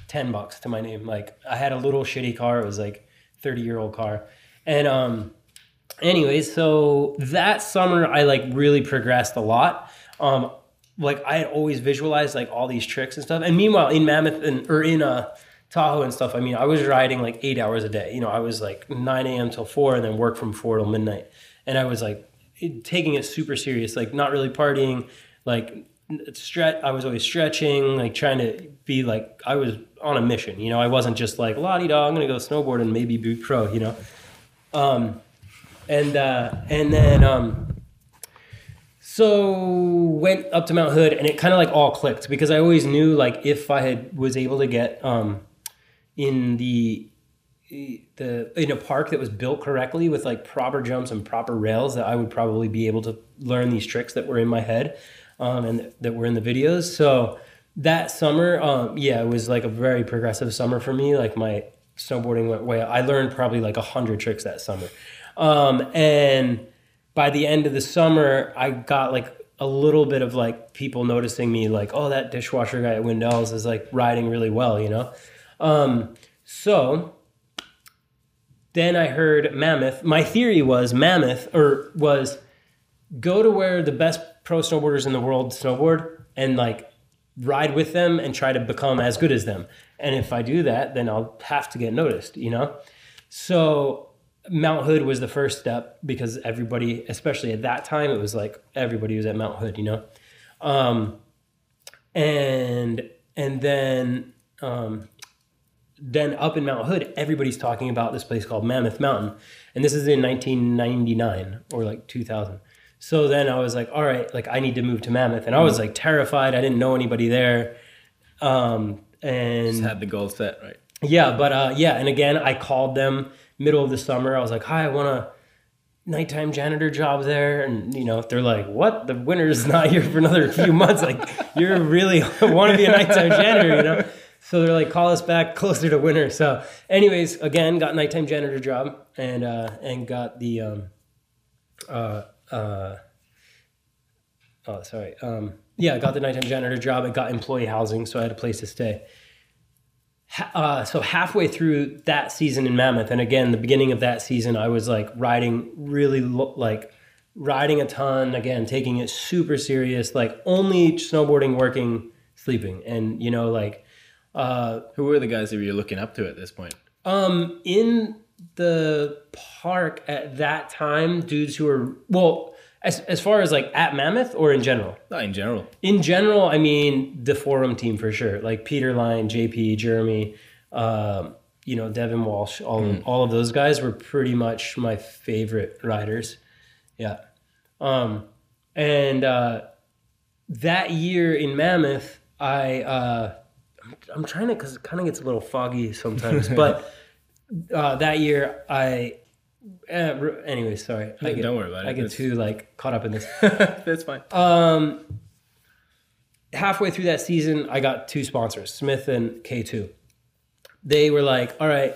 10 bucks to my name. Like I had a little shitty car. It was like 30 year old car. And, um, anyways, so that summer I like really progressed a lot. Um, like I had always visualized like all these tricks and stuff. And meanwhile in Mammoth and, or in, uh, Tahoe and stuff. I mean, I was riding like eight hours a day. You know, I was like 9 a.m. till four and then work from four till midnight. And I was like taking it super serious, like not really partying, like stretch. I was always stretching, like trying to be like, I was on a mission. You know, I wasn't just like, la di da, I'm to go snowboard and maybe be pro, you know? Um, and uh, and then um, so went up to Mount Hood, and it kind of like all clicked because I always knew like if I had was able to get um, in the the in a park that was built correctly with like proper jumps and proper rails that I would probably be able to learn these tricks that were in my head um, and that were in the videos. So that summer, um, yeah, it was like a very progressive summer for me. Like my snowboarding went way. I learned probably like a hundred tricks that summer, um, and by the end of the summer, I got like a little bit of like people noticing me, like, oh, that dishwasher guy at Windell's is like riding really well, you know. Um, so then I heard Mammoth. My theory was Mammoth, or was go to where the best pro snowboarders in the world snowboard and like ride with them and try to become as good as them. And if I do that, then I'll have to get noticed, you know? So Mount Hood was the first step because everybody, especially at that time, it was like everybody was at Mount Hood, you know? Um, and and then um, then up in Mount Hood, everybody's talking about this place called Mammoth Mountain. And this is in 1999 or like 2000. So then I was like, all right, like I need to move to Mammoth. And I was like terrified. I didn't know anybody there. Um, and
Just had the goal set right.
yeah, but uh, yeah, and again, I called them middle of the summer. I was like, "Hi, I want a nighttime janitor job there," and you know, they're like, "What? The winter's not here for another few months. Like, you really want to be a nighttime janitor, you know?" So they're like, "Call us back closer to winter." So, anyways, again, got nighttime janitor job and uh, and got the um, uh, uh, oh, sorry. Um, yeah, got the nighttime janitor job. I got employee housing, so I had a place to stay. Uh, so halfway through that season in Mammoth, and again, the beginning of that season, I was like riding really lo- like riding a ton. Again, taking it super serious. Like only snowboarding, working, sleeping, and you know, like uh,
Who were the guys that you were looking up to at this point?
um, in the park at that time, dudes who were well, as as far as like at Mammoth or in general.
Not in general.
in general, I mean the forum team for sure, like Peter Line, JP, Jeremy, um, you know, Devun Walsh, all all of those guys were pretty much my favorite riders. Yeah, um, and uh, that year in Mammoth, I uh, I'm, I'm trying to because it kind of gets a little foggy sometimes, but uh, that year I. Uh, re- anyway, sorry. I get,
Don't worry about it.
I get too like caught up in this.
That's fine.
Um, halfway through that season, I got two sponsors, Smith and K2. They were like, "All right,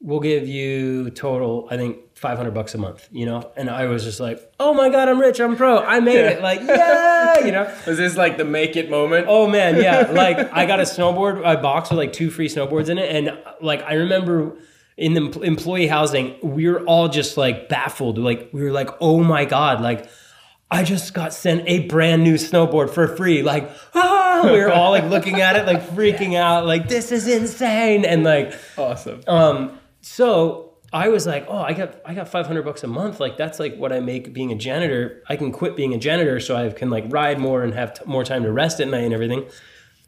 we'll give you total, I think, 500 bucks a month." You know, and I was just like, "Oh my god, I'm rich, I'm pro, I made it!" Like, yeah, you know.
Was this like the make it moment?
Oh man, yeah. Like I got a snowboard, a box with like two free snowboards in it, and like I remember in the employee housing, we were all just like baffled. Like we were like, oh my god, like I just got sent a brand new snowboard for free. Like ah, we were all like looking at it, like freaking out, like this is insane, and like
Awesome.
um, so I was like, oh, I got I got 500 bucks a month. Like that's like what I make being a janitor. I can quit being a janitor so I can like ride more and have t- more time to rest at night and everything.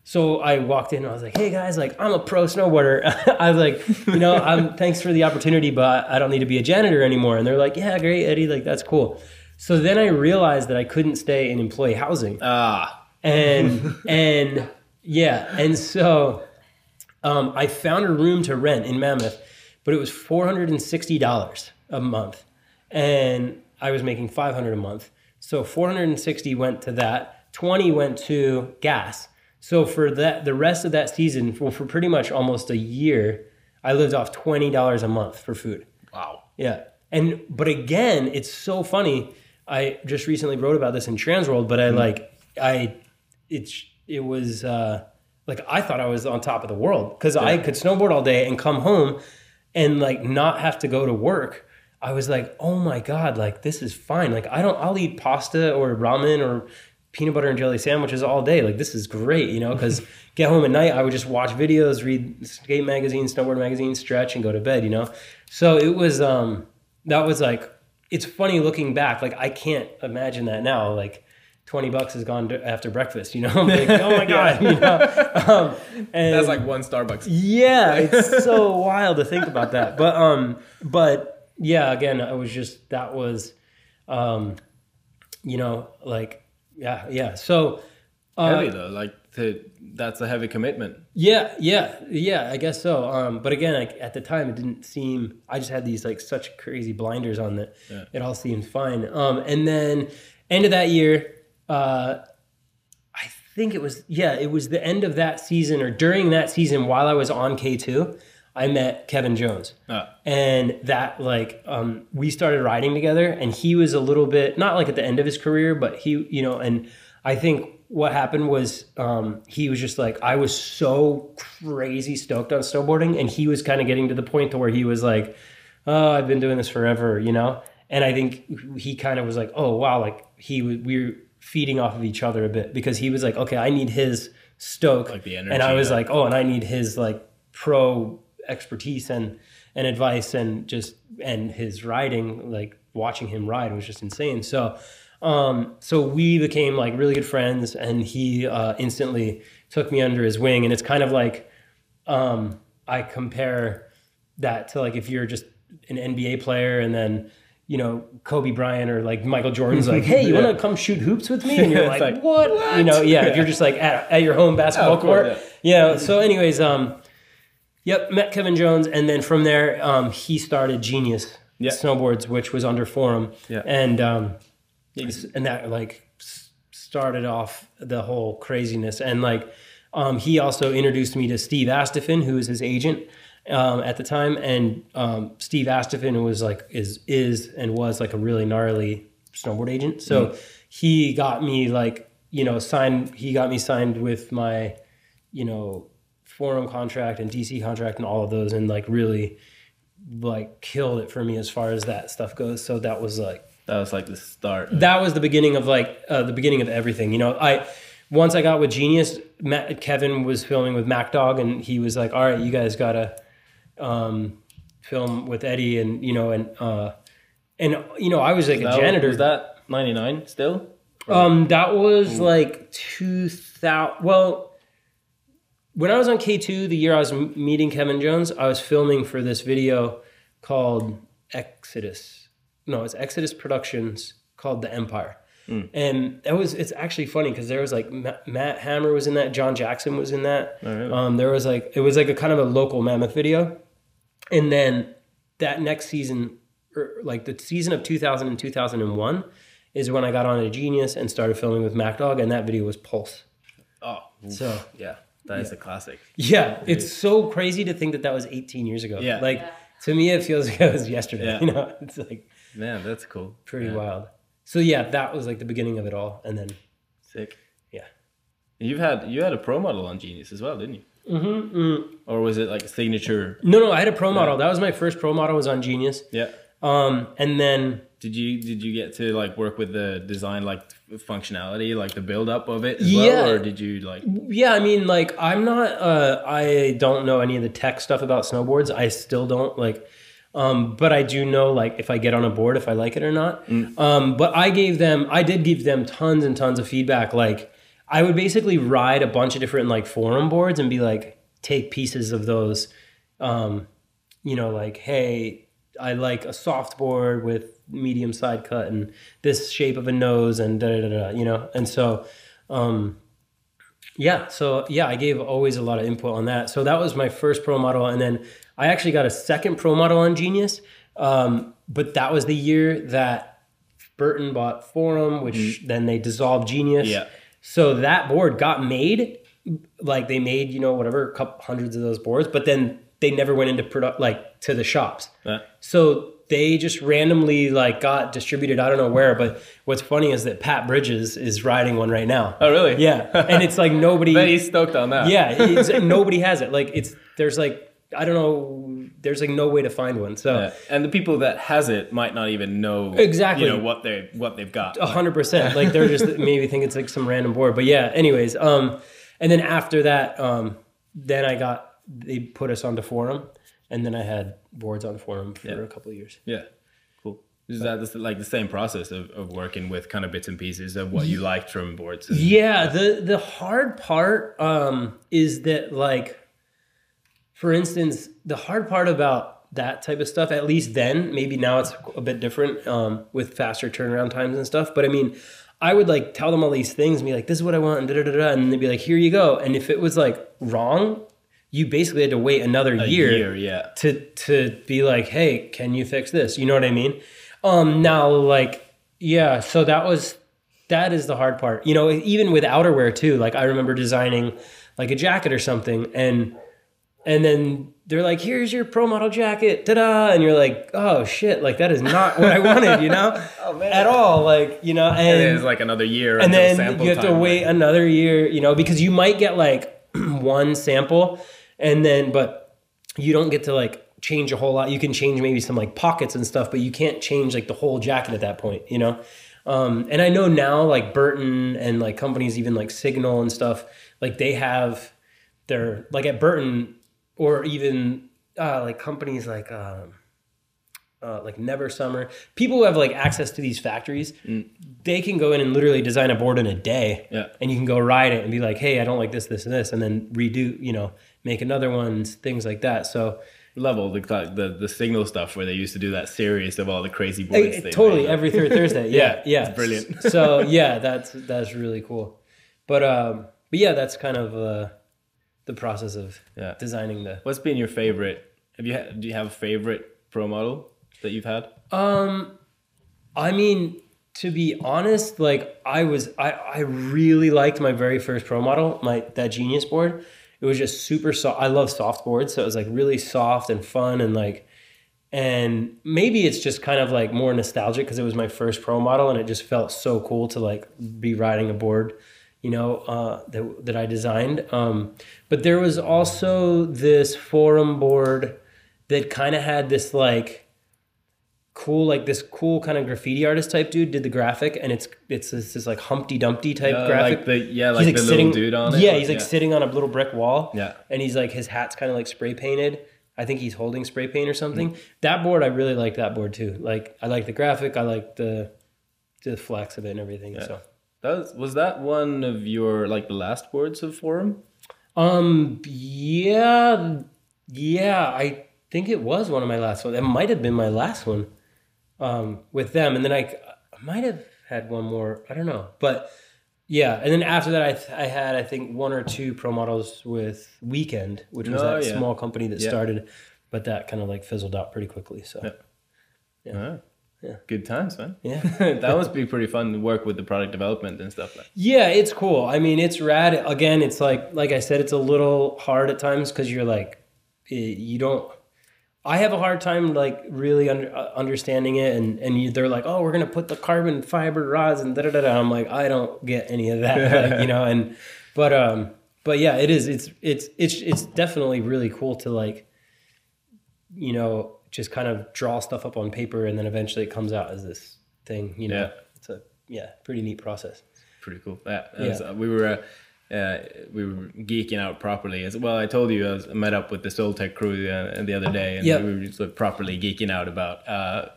So I walked in and I was like, hey guys, like I'm a pro snowboarder. I was like, you know, I'm thanks for the opportunity, but I don't need to be a janitor anymore. And they're like, yeah, great, Eddie, like that's cool. So then I realized that I couldn't stay in employee housing
Ah,
and and yeah, and so um, I found a room to rent in Mammoth, but it was four hundred and sixty dollars a month, and I was making five hundred a month. So four hundred and sixty went to that. Twenty went to gas. So for that, the rest of that season, well, for pretty much almost a year, I lived off twenty dollars a month for food.
wow.
Yeah. And but again, it's so funny. I just recently wrote about this in Transworld, but I like I it's it was uh like I thought I was on top of the world cuz I could snowboard all day and come home and like not have to go to work. I was like, "Oh my god, like this is fine. Like I don't I'll eat pasta or ramen or peanut butter and jelly sandwiches all day. Like this is great, you know, cuz get home at night I would just watch videos, read skate magazines, snowboard magazines, stretch and go to bed, you know. So it was um that was like it's funny looking back like i can't imagine that now like 20 bucks has gone after breakfast you know I'm like oh my god you know um, and
That's like one Starbucks.
yeah it's so wild to think about that but um but yeah. Again, I was just that was, um, you know, like yeah, yeah. So uh,
heavy though, like to, that's a heavy commitment.
Yeah, yeah, yeah. I guess so. Um, but again, like at the time, it didn't seem. I just had these like such crazy blinders on that
Yeah.
it all seemed fine. Um, and then end of that year, uh, I think it was yeah, it was the end of that season or during that season while I was on K two, I met Kevin Jones.
Ah,
and that like um, we started riding together and he was a little bit not like at the end of his career but he you know and i think what happened was um, he was just like i was so crazy stoked on snowboarding and he was kind of getting to the point to where he was like oh i've been doing this forever you know? And i think he kind of was like oh wow like he was we were feeding off of each other a bit because he was like okay i need his stoke.
Like the
and i was like oh and i need his like pro expertise and and advice and just and his riding like watching him ride was just insane so um so we became like really good friends and he uh instantly took me under his wing and it's kind of like um i compare that to like if you're just an nba player and then you know Kobe Bryant or like Michael Jordan's like, hey, you
Yeah.
want to come shoot hoops with me? And you're like,
like,
what? You know, yeah. If you're just like at, at your home basketball
course,
court, yeah. So, anyways, um, Yep, met Kevin Jones, and then from there, um, he started Genius
Yeah.
Snowboards, which was under Forum,
Yeah.
and um, and that like started off the whole craziness. And like, um, he also introduced me to Steve Astephen, who was his agent um, at the time, and um, Steve Astephen was like is is and was like a really gnarly snowboard agent. So he got me like you know signed. He got me signed with my you know forum contract and DC contract and all of those, and like really like killed it for me as far as that stuff goes. So that was like
that was like the start.
that was the beginning of like uh, the beginning of everything. You know, I once I got with Genius, Matt, Kevin was filming with Mack Dawg, and he was like, "All right, you guys gotta um, film with Eddie," and you know, and uh, and you know, I was like a janitor.
Was that 99 still?
Um, that was like two thousand. Well, when I was on K two, the year I was m- meeting Kevin Jones, I was filming for this video called Exodus. No, it's Exodus Productions called The Empire. And that was it's actually funny because there was like Ma- Matt Hammer was in that, John Jackson was in that.
Oh, really?
Um, there was like it was like a kind of a local mammoth video, and then that next season, or like the season of 2000 and 2001, is when I got on a Genius and started filming with Mack Dawg, and that video was Pulse.
Oh,
So
yeah, that is a classic.
yeah, it's so crazy to think that that was 18 years ago.
Yeah.
like to me, it feels like it was yesterday.
Yeah.
You know, it's like
Man, that's cool.
pretty
Yeah.
wild. So yeah, that was like the beginning of it all, and then
Sick.
yeah.
You've had you had a pro model on Genius as well, didn't you?
Mm-hmm. mm.
Or was it like a signature?
No, no, I had a pro model. That was my first pro model. Was on Genius.
Yeah.
Um, and then
Did you did you get to like work with the design like functionality, like the build up of it as
Yeah.
well, or did you like?
Yeah, I mean, like, I'm not. Uh, I don't know any of the tech stuff about snowboards. I still don't like. Um, but I do know, like, if I get on a board, if I like it or not. Um, but I gave them, I did give them tons and tons of feedback. Like, I would basically ride a bunch of different like forum boards and be like, take pieces of those. Um, you know, like, hey, I like a soft board with medium side cut and this shape of a nose and da da da, da you know. And so, um, yeah, so yeah, I gave always a lot of input on that. So that was my first pro model, and then I actually got a second pro model on Genius. Um, but that was the year that Burton bought Forum, which then they dissolved Genius.
Yeah.
So that board got made, like they made you know whatever a couple hundreds of those boards, but then they never went into product like to the shops.
Uh,
So they just randomly like got distributed. I don't know where, but what's funny is that Pat Bridges is riding one right now.
oh really?
Yeah, and it's like nobody.
Bet he's stoked on that.
yeah, nobody has it. Like it's there's like I don't know. There's like no way to find one. So
Yeah. And the people that has it might not even know
Exactly.
you know what they what they've got.
hundred percent. Like they're just maybe think it's like some random board. But yeah. Anyways, um, and then after that, um, then I got they put us onto forum, and then I had boards on forum for
Yeah.
a couple of years.
Yeah, cool. Is that like the same process of, of working with kind of bits and pieces of what you liked from boards? and-
Yeah, the the hard part um, is that like, for instance, the hard part about that type of stuff. At least then, maybe now it's a bit different um, with faster turnaround times and stuff. But I mean, I would like tell them all these things and be like, "This is what I want," and da da da da, and they'd be like, "Here you go." And if it was like wrong, you basically had to wait another year,
year, yeah.
to to be like, "Hey, can you fix this?" You know what I mean? Um, now, like, yeah. So that was that is the hard part. You know, even with outerwear too. Like I remember designing like a jacket or something, and and then they're like, "Here's your pro model jacket, ta-da!" And you're like, "Oh shit! Like that is not what I wanted, you know,
Oh, man.
at all. Like you know."
And
And
it's like another year.
and then
sample
you have to wait
right?
another year, you know, because you might get like one sample, and then but you don't get to like change a whole lot. You can change maybe some like pockets and stuff, but you can't change like the whole jacket at that point, you know. Um, and I know now like Burton and like companies even like Signal and stuff, like they have their like at Burton or even uh, like companies like um, uh, like Never Summer, people who have like access to these factories, they can go in and literally design a board in a day,
Yeah.
and you can go ride it and be like, hey, I don't like this, this, and this, and then redo, you know, make another one, things like that. So
level the, the the signal stuff where they used to do that series of all the crazy boards. They
totally every third Thursday. Yeah,
Yeah,
yeah,
it's brilliant.
so yeah, that's that's really cool. But um, but yeah, that's kind of uh, the process of
Yeah.
designing the.
What's been your favorite? Have you had, do you have a favorite pro model that you've had?
Um, I mean, to be honest, like I was, I I really liked my very first pro model, my that Genius board. It was just super soft. I love soft boards, so it was like really soft and fun and like, and maybe it's just kind of like more nostalgic because it was my first pro model and it just felt so cool to like be riding a board, you know, uh, that that I designed. Um, but there was also this forum board that kind of had this like cool like this cool kind of graffiti artist type dude did the graphic and it's it's this, this like Humpty Dumpty type
Uh,
graphic.
like the yeah, like
He's
the
sitting,
little dude on it.
Yeah,
like,
he's like sitting on a little brick wall.
Yeah.
And he's like his hat's kind of like spray painted. I think he's holding spray paint or something.
Mm-hmm.
That board I really like that board too. Like I like the graphic, I like the the flex of it and everything. So
That was, was that one of your like the last boards of forum?
um yeah yeah, I think it was one of my last ones. It might have been my last one. Um with them and then I, I might have had one more. I don't know. But yeah, and then after that, I, th- I had I think one or two pro models with Weekend, which was
Oh,
that
yeah.
small company that
Yeah.
started, but that kind of like fizzled out pretty quickly. So
Yeah.
Yeah.
Yeah. Good times, man.
Yeah.
that must be pretty fun to work with the product development and stuff like.
yeah, it's cool. I mean, it's rad. Again, it's like like I said, it's a little hard at times because you're like eh, you don't. I have a hard time like really under, uh, understanding it, and and you, they're like, oh, we're gonna put the carbon fiber rods and da da da. da. I'm like, I don't get any of that, like, you know. And but um, but yeah, it is. It's it's it's it's definitely really cool to like, you know, just kind of draw stuff up on paper, and then eventually it comes out as this thing. You know,
Yeah.
it's a yeah, pretty neat process.
Pretty cool. Yeah,
Yeah.
as, uh, we were. Uh, uh, we were geeking out properly as well. I told you I, was, I met up with the Soltech crew uh, the other day, and
Yeah.
we were just like, properly geeking out about uh,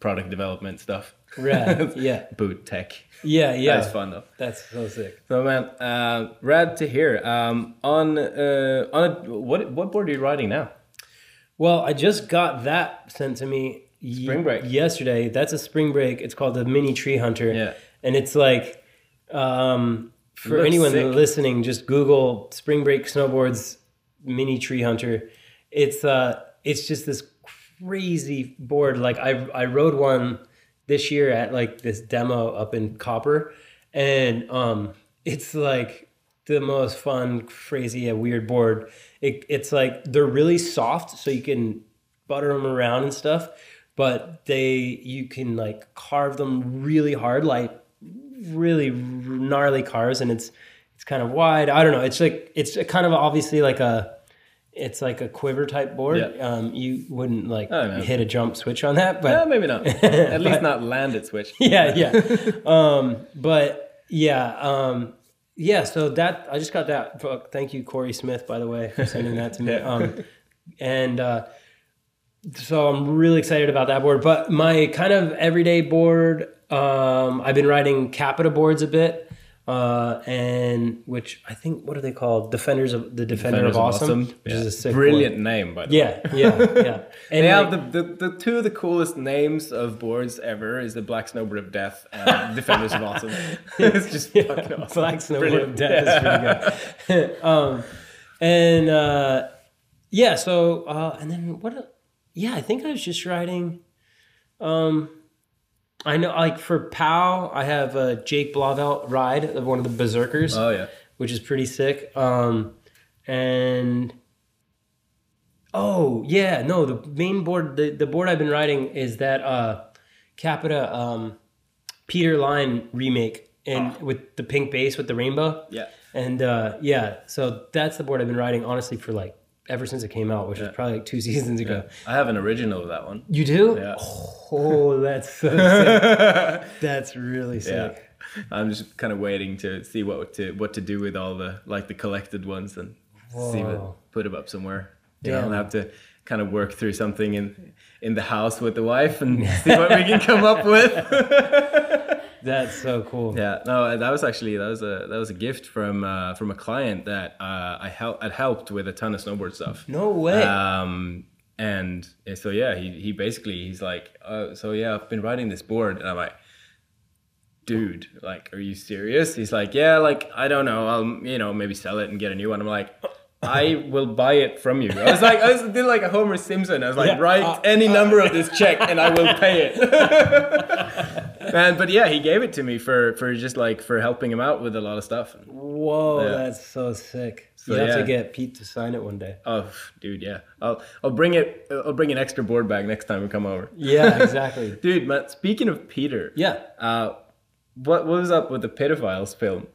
product development stuff.
Rad. yeah,
Boot tech.
yeah, yeah.
That's fun though.
That's so sick.
So man, uh, rad to hear. Um, on uh, on a, what what board are you riding now?
Well, I just got that sent to me
Spring Break.
yesterday. That's a spring break. It's called the Mini Tree Hunter.
Yeah.
And it's like um, for
Looks
anyone
sick.
listening, just Google Spring Break Snowboards Mini Tree Hunter. It's uh it's just this crazy board. Like I I rode one this year at like this demo up in Copper and um it's like the most fun, crazy, uh, weird board. It, it's like they're really soft, so you can butter them around and stuff. But they, you can like carve them really hard, like really gnarly cars, and it's it's kind of wide. I don't know. It's like it's a kind of obviously like a it's like a quiver type board.
Yeah.
Um, you wouldn't like hit a jump switch on that, but
Yeah, maybe not. At least not land it switch.
yeah, yeah. um, but yeah, um, yeah. So that I just got that. Thank you, Corey Smith, by the way, for sending that to me.
Yeah.
Um, and uh, so I'm really excited about that board. But my kind of everyday board, um, I've been riding Capita boards a bit. uh, and which I think what are they called? Defenders of the Defender of Awesome, which
Yeah.
is a sick
brilliant
board.
name, by the way.
Yeah, yeah, yeah. And
They have the, the, the two of the coolest names of boards ever is the Black Snowboard of Death and Defenders of Awesome. It's just fucking awesome.
Black Snowboard
Brilliant.
of Death is pretty good. um, and uh, yeah, so uh, and then what? Yeah, I think I was just riding. Um, I know, like for POW, I have a Jake Blauvelt ride of one of the Berserkers,
Oh yeah.
which is pretty sick. Um, and oh yeah, no, the main board, the, the board I've been riding is that uh, Capita um, Peter Line remake, and with the pink base with the rainbow.
Yeah.
And uh, yeah, so that's the board I've been riding honestly for like ever since it came out, which was probably like two seasons ago.
I have an original of that one.
You do?
Yeah.
Oh, that's so sick. That's really sick.
Yeah. I'm just kind of waiting to see what to what to do with all the like the collected ones and see what put them up somewhere.
Yeah.
I'll have to kind of work through something in in the house with the wife and see what we can come up with.
That's so cool.
Yeah, no, that was actually that was a that was a gift from uh, from a client that uh, I helped had helped with a ton of snowboard stuff.
No way.
Um, and uh, so yeah, he he basically he's like, uh, so yeah, I've been riding this board, and I'm like, dude, like, are you serious? He's like, yeah, like I don't know, I'll you know maybe sell it and get a new one. I'm like. I will buy it from you. I was like, I was did like a Homer Simpson. I was like,
Yeah.
write
Uh,
any number of this check and I will pay it. Man, but yeah, he gave it to me for for just like for helping him out with a lot of stuff.
Whoa,
Yeah.
that's so sick.
So,
you have
yeah.
to get Pete to sign it one day.
Oh, dude, yeah. I'll I'll bring it. I'll bring an extra board bag next time we come over.
Yeah, exactly.
Dude, man. Speaking of Peter,
yeah.
uh, what what was up with the pedophiles film?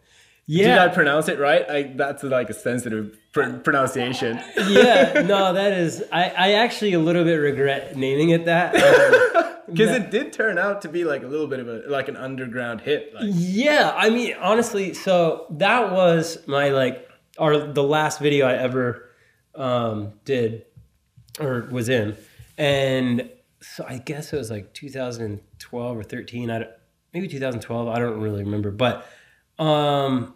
Yeah.
Did I pronounce it right? I, that's like a sensitive pr- pronunciation.
yeah, no, that is. I, I actually a little bit regret naming it that. Um,
Because it did turn out to be like a little bit of a like an underground hit. Like,
yeah, I mean, honestly, so that was my like, or the last video I ever um, did or was in, and so I guess it was like 2012 or 13. I don't, maybe 2012. I don't really remember, but um,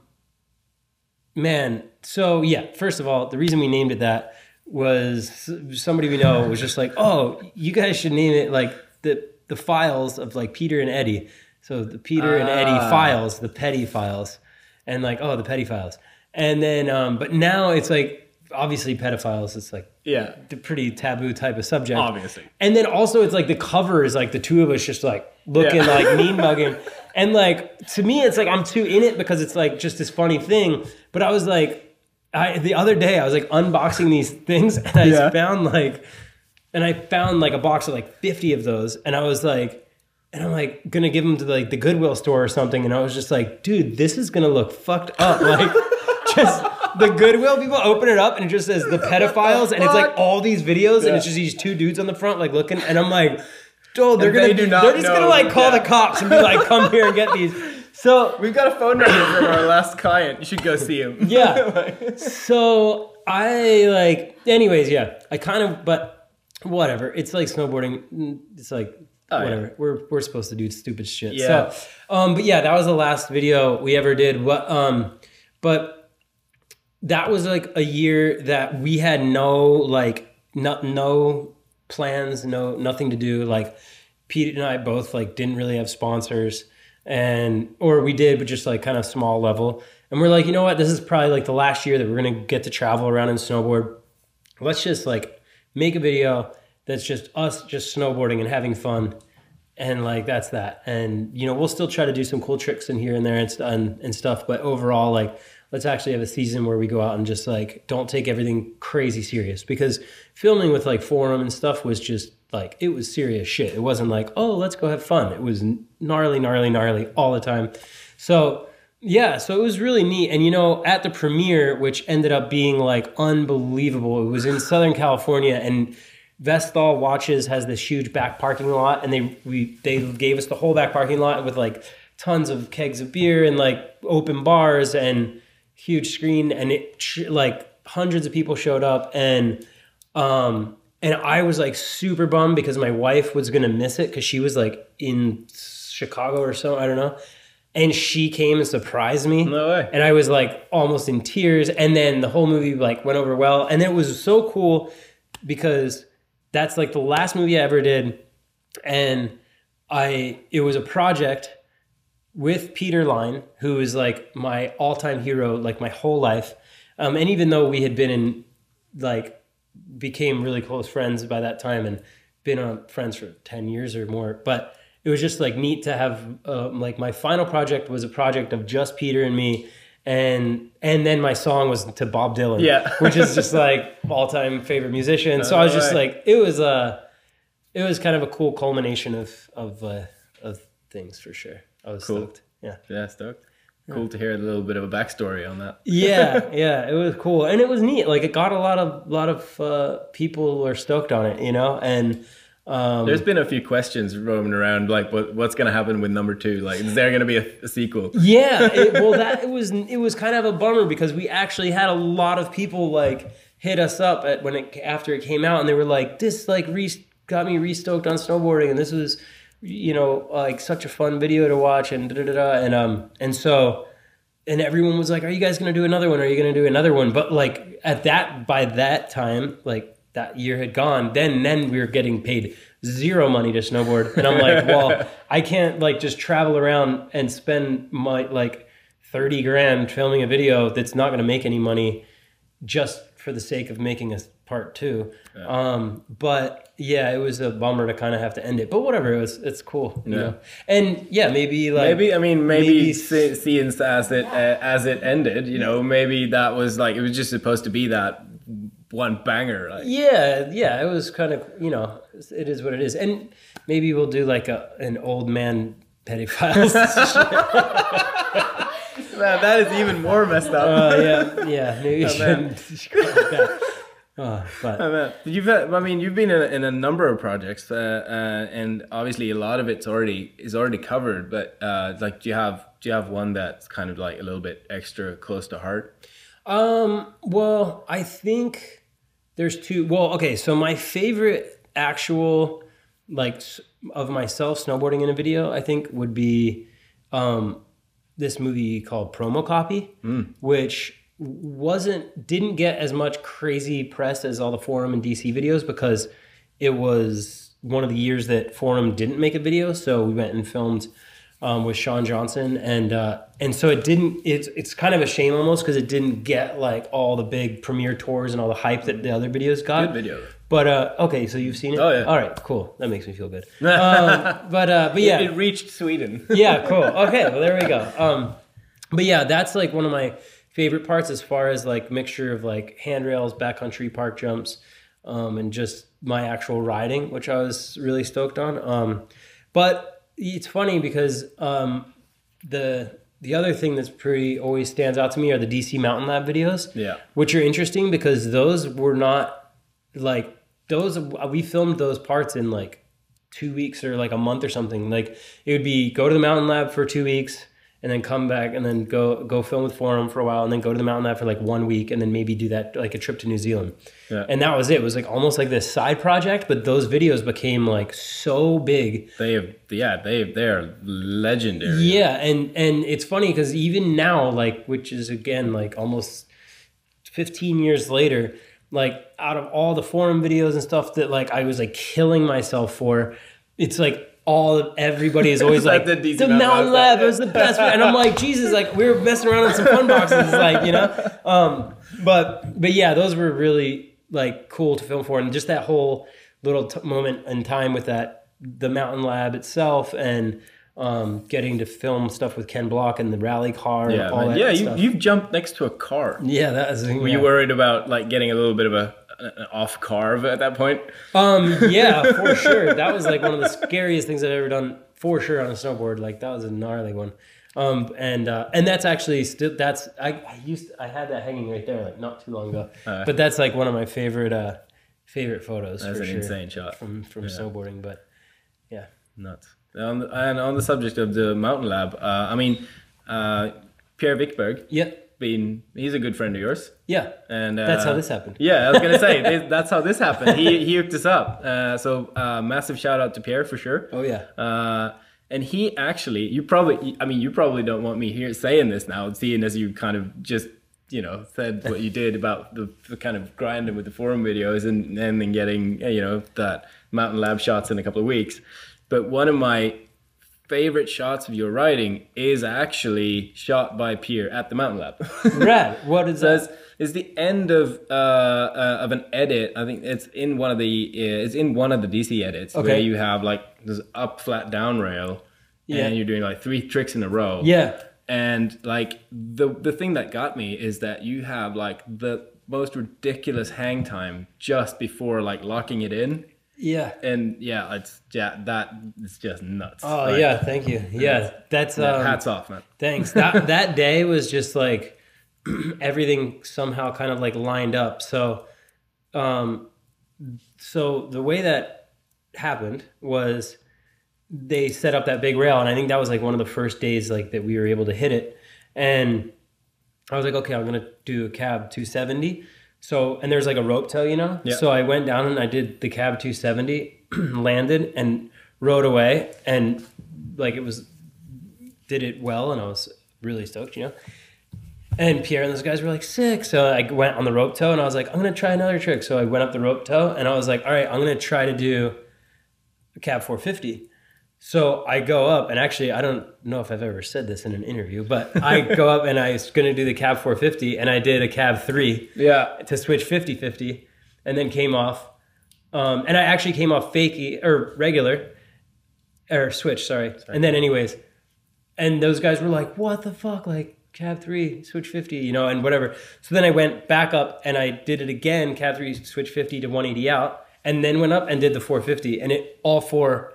man. So yeah, first of all, the reason we named it that was somebody we know was just like, oh, you guys should name it like the the files of like Peter and Eddie. So the Peter and Eddie
Ah.
files, the petty files, and like oh the petty files, and then um, but now it's like obviously pedophiles. It's like
yeah,
a pretty taboo type of subject.
obviously.
And then also it's like the cover is like the two of us just like looking
Yeah.
like mean mugging. And like to me it's like I'm too in it because it's like just this funny thing. But I was like I the other day I was like unboxing these things and I
Yeah.
found like and I found like a box of like 50 of those and I was like and I'm like gonna give them to like the Goodwill store or something and I was just like dude this is gonna look fucked up like just the Goodwill people open it up and it just says the pedophiles and it's like all these videos and it's just these two dudes on the front like looking and I'm like oh they're
And
gonna
they do not
they're just gonna like call
Yeah.
the cops and be like come here and get these so
We've got a phone number from our last client. You should go see him.
Yeah. so I like, anyways, yeah. I kind of, but whatever. It's like snowboarding. Mm, It's like
Oh, yeah.
whatever. We're we're supposed to do stupid shit.
Yeah.
So, um, but yeah, that was the last video we ever did. What, um, but that was like a year that we had no like no no plans, no nothing to do. Like Pete and I both like didn't really have sponsors and or we did but just like kind of small level. And we're like, you know what? This is probably like the last year that we're to get to travel around and snowboard. Let's just like make a video that's just us just snowboarding and having fun and like that's that and you know we'll still try to do some cool tricks in here and there and, and, and stuff but overall like let's actually have a season where we go out and just like don't take everything crazy serious because filming with like forum and stuff was just like it was serious shit. It wasn't like oh let's go have fun. It was gnarly gnarly gnarly all the time. So yeah so it was really neat. And you know at the premiere which ended up being like unbelievable it was in southern california and Vestal Watches has this huge back parking lot, and they we they gave us the whole back parking lot with like tons of kegs of beer and like open bars and huge screen, and it like hundreds of people showed up, and um and I was like super bummed because my wife was gonna miss it because she was like in Chicago or so I don't know, and she came and surprised me.
No way.
And I was like almost in tears. And then the whole movie like went over well. And it was so cool because that's like the last movie I ever did. And I it was a project with Peter Line, who is like my all-time hero, like my whole life. Um, and even though we had been in like became really close friends by that time and been on friends for 10 years or more but it was just like neat to have um, like my final project was a project of just peter and me and and then my song was to bob dylan
Yeah.
which is just like all-time favorite musician so i was just
Alright.
like it was uh it was kind of a cool culmination of of uh, of things for sure i was
Cool.
stoked yeah
Yeah, stoked. Cool to hear a little bit of a backstory on that.
yeah, yeah, it was cool, and it was neat. Like it got a lot of a lot of uh, people were stoked on it, you know, and um,
There's been a few questions roaming around, like what, what's going to happen with number two? Like, is there going to be a, a sequel?
yeah, it, well, that it was it was kind of a bummer because we actually had a lot of people like hit us up at when it after it came out, and they were like, "This like re- got me restoked on snowboarding, and this was." You know, like such a fun video to watch, and da da da, and um, and so, and everyone was like, "Are you guys gonna do another one? Are you gonna do another one?" But like at that by that time, like that year had gone. Then then we were getting paid zero money to snowboard, and I'm like, "Well, I can't like just travel around and spend my like thirty grand filming a video that's not gonna make any money just for the sake of making a part two." Um, but yeah, it was a bummer to kind of have to end it. But whatever, it was it's cool, you
Yeah.
know. And yeah, maybe like
Maybe I mean maybe,
maybe-
see, seeing as it uh, as it ended, you know, maybe that was like it was just supposed to be that one banger. Like,
Yeah, yeah, it was kind of you know it is what it is, and maybe we'll do like a an old man petty files. uh,
man, that is even more messed up.
Uh, yeah, yeah, maybe we
man.
shouldn't. Uh, but
Oh, man. You've, had, I mean, you've been in a, in a number of projects, uh, uh, and obviously a lot of it's already is already covered. But uh, like, do you have do you have one that's kind of like a little bit extra close to heart?
Um, well, I think there's two. Well, okay, so my favorite actual like of myself snowboarding in a video, I think would be um this movie called Promo Copy, which wasn't didn't get as much crazy press as all the forum and DC videos because it was one of the years that forum didn't make a video, so we went and filmed um, with Sean Johnson, and uh, and so it didn't. It's it's kind of a shame almost because it didn't get like all the big premiere tours and all the hype that the other videos got.
Good video.
But uh, okay, so you've seen it.
Oh, yeah.
All right, cool. That makes me feel good. Um, but uh, but yeah,
It reached Sweden.
yeah, cool. Okay, well there we go. Um, but yeah, that's like one of my favorite parts as far as like mixture of like handrails, backcountry park jumps, um, and just my actual riding, which I was really stoked on. Um, but it's funny because um, the the other thing that's pretty always stands out to me are the DC Mountain Lab videos
Yeah.
which are interesting because those were not like those we filmed those parts in like two weeks or like a month or something like it would be go to the mountain lab for two weeks and then come back and then go go film with forum for a while and then go to the mountain lab for like one week and then maybe do that like a trip to new zealand
Yeah.
and that was it it was like almost like this side project but those videos became like so big
They have, yeah, they they're legendary.
yeah, and and it's funny because even now, like, which is again like almost fifteen years later, like out of all the forum videos and stuff that like I was like killing myself for, it's like all everybody is always
Is
like
the
the,
DC Mountain
Mountain
Lab?
Was the best, and I'm like Jesus, like we were messing around on some fun boxes, like you know, um, but but yeah, those were really like cool to film for, and just that whole little t- moment in time with that the Mountain Lab itself and. Um, getting to film stuff with Ken Block and the rally car
yeah,
and all that
yeah. You
stuff.
you've jumped next to a car.
yeah, that was.
Were
yeah.
you worried about like getting a little bit of a an off carve at that point?
Um, yeah, for sure. That was like one of the scariest things I've ever done, for sure, on a snowboard. Like that was a gnarly one. Um, and uh, and that's actually still that's I, I used I had that hanging right there like not too long ago.
Uh.
but that's like one of my favorite uh favorite photos
That's an
sure
insane shot.
from from snowboarding. But yeah,
Nuts. And on the subject of the Mountain Lab, uh, I mean, uh, Pierre Wikberg,
yeah,
been he's a good friend of yours,
yeah.
and uh,
That's how this happened.
Yeah, I was gonna say this, that's how this happened. He he hooked us up. Uh, so uh, massive shout out to Pierre for sure.
Oh yeah.
Uh, And he actually, you probably, I mean, you probably don't want me here saying this now, seeing as you kind of just, you know, said what you did about the, the kind of grinding with the forum videos and, and then getting, you know, that mountain lab shots in a couple of weeks. But one of my favorite shots of your writing is actually shot by Pierre at the mountain lab.
Rad. What is
So it's,
that?
the end of uh, uh, of an edit. I think it's in one of the uh, it's in one of the DC edits where you have like this up flat down rail,
Yeah.
and you're doing like three tricks in a row.
Yeah.
And like the the thing that got me is that you have like the most ridiculous hang time just before like locking it in.
Yeah.
And yeah, it's yeah that is just nuts.
Oh
Like,
yeah, thank you. Yeah, that's
yeah,
um,
hats off, man.
Thanks. That that day was just like everything somehow kind of like lined up. So, um, so the way that happened was they set up that big rail, and I think that was like one of the first days like that we were able to hit it, and I was like, okay, I'm gonna do a cab 270. So and there's like a rope tow, you know.
Yeah.
So I went down and I did the cab 270, landed and rode away, and like it was did it well, and I was really stoked, you know. And Pierre and those guys were like sick, so I went on the rope tow, and I was like, I'm gonna try another trick. So I went up the rope tow, and I was like, all right, I'm gonna try to do a cab 450. So I go up, and actually, I don't know if I've ever said this in an interview, but I go up and I was gonna do the cab 450, and I did a cab three
Yeah.
to switch 50 50 and then came off um, and i actually came off fakey or regular or switch sorry. and then anyways and those guys were like what the fuck like cab 3 switch 50 you know and whatever so then i went back up and i did it again cab 3 switch 50 to 180 out and then went up and did the 450 and it all four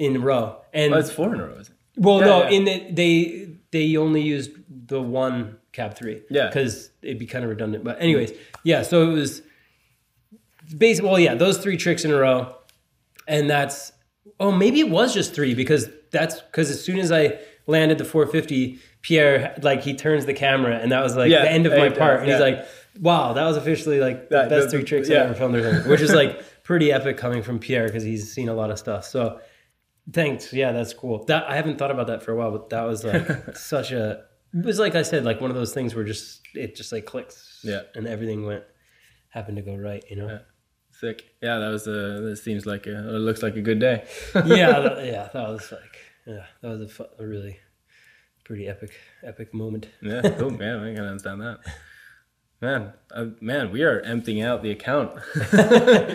in a row and
Oh, it's four in a row, is it?
well,
Yeah,
no,
yeah.
in the, they they only used the one cab three.
Yeah.
because it'd be kind of redundant. But anyways, yeah. So it was basically well, yeah, those three tricks in a row, and that's oh maybe it was just three because that's because as soon as I landed the 450, Pierre like he turns the camera and that was like
Yeah,
the end of my part, and he's like, wow, that was officially like the
That-
best
the-
three tricks. I ever filmed which is like pretty epic coming from Pierre because he's seen a lot of stuff. So. Thanks. Yeah, that's cool. That I haven't thought about that for a while, but that was like such a. It was like I said, like one of those things where just it just like clicks.
Yeah.
And everything went happened to go right. You know.
Yeah. Sick. Yeah, that was a. That seems like a. It looks like a good day.
Yeah. that- yeah. That was like. Yeah. That was a, a really pretty epic epic moment.
Yeah, cool. Man, I can understand that. Man, uh, man, we are emptying out the account.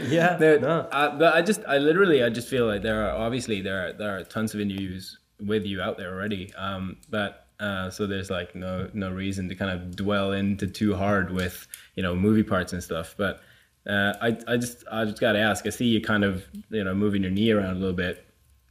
Yeah.
There-
no.
uh, but I just, I literally, I just feel like there are obviously there are there are tons of interviews with you out there already. Um, but uh, so there's like no no reason to kind of dwell into too hard with you know movie parts and stuff. But uh, I I just I just gotta ask. I see you kind of you know moving your knee around a little bit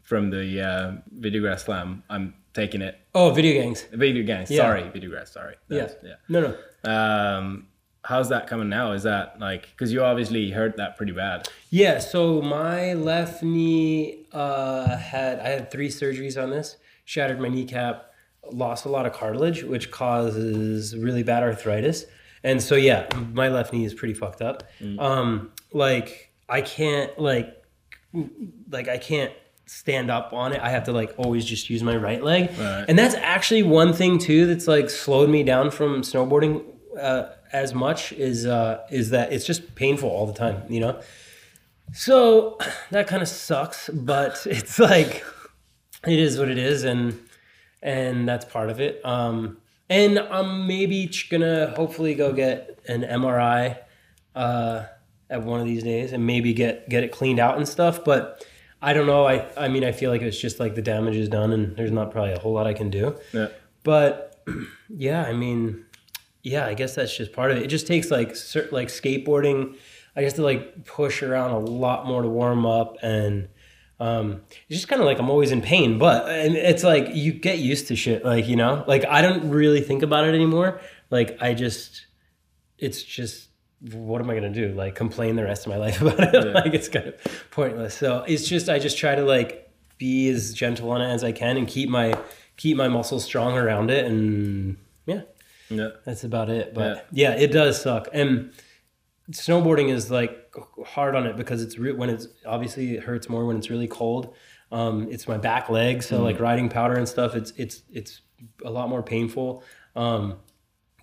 from the uh, Videograss Slam. I'm taking it.
Oh, video games.
Video games.
Yeah.
Sorry, games. Sorry.
Yeah.
That's- yeah.
No, no.
Um, how's that coming now? Is that like because you obviously hurt that pretty bad?
Yeah, so my left knee uh, had I had three surgeries on this. Shattered my kneecap, lost a lot of cartilage, which causes really bad arthritis. And so yeah, my left knee is pretty fucked up. Um, like I can't like like I can't stand up on it. I have to like always just use my right leg.
Right.
And that's actually one thing too that's like slowed me down from snowboarding uh, as much is uh, is that it's just painful all the time, you know. So that kind of sucks, but it's like it is what it is, and and that's part of it. Um, and I'm maybe gonna hopefully go get an MRI uh, at one of these days, and maybe get get it cleaned out and stuff. But I don't know. I I mean, I feel like it's just like the damage is done, and there's not probably a whole lot I can do.
Yeah.
But yeah, I mean, yeah, I guess that's just part of it. It just takes like cer like skateboarding. I have to like push around a lot more to warm up, and um, it's just kind of like I'm always in pain. But and it's like you get used to shit, like you know, like I don't really think about it anymore. Like I just, it's just. What am I gonna do? Like complain the rest of my life about it? like it's kind of pointless. So it's just I just try to like be as gentle on it as I can and keep my keep my muscles strong around it and yeah
Yeah.
that's about it but yeah, it does suck and snowboarding is like hard on it because it's re- when it's obviously it hurts more when it's really cold Um, it's my back leg, so like riding powder and stuff, it's it's it's a lot more painful. Um,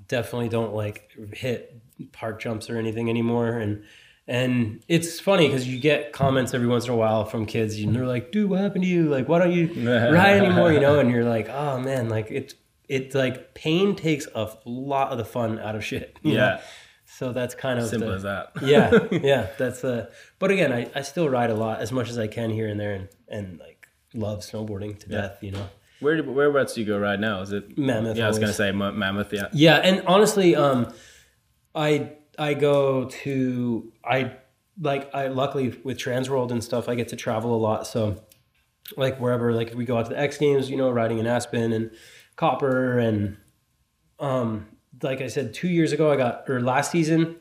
definitely don't like hit park jumps or anything anymore, and and it's funny because you get comments every once in a while from kids, and they're like, "Dude, what happened to you? Like, why don't you ride anymore?" You know, and you're like, "Oh man, like it's it's like pain takes a lot of the fun out of shit." you know?
Yeah.
So that's kind of
Simple
the-
as that.
yeah, yeah. That's uh. But again, I, I still ride a lot as much as I can here and there, and and like love snowboarding to death. You know.
Where do- whereabouts do you go right now? Is it
Mammoth
Yeah, I was gonna say Ma- Mammoth. Yeah.
Yeah, and honestly, um, I I go to I like I luckily with Transworld and stuff, I get to travel a lot. So like wherever, like if we go out to the X Games, you know, riding in Aspen and Copper, and um, like I said, two years ago, I got or last season,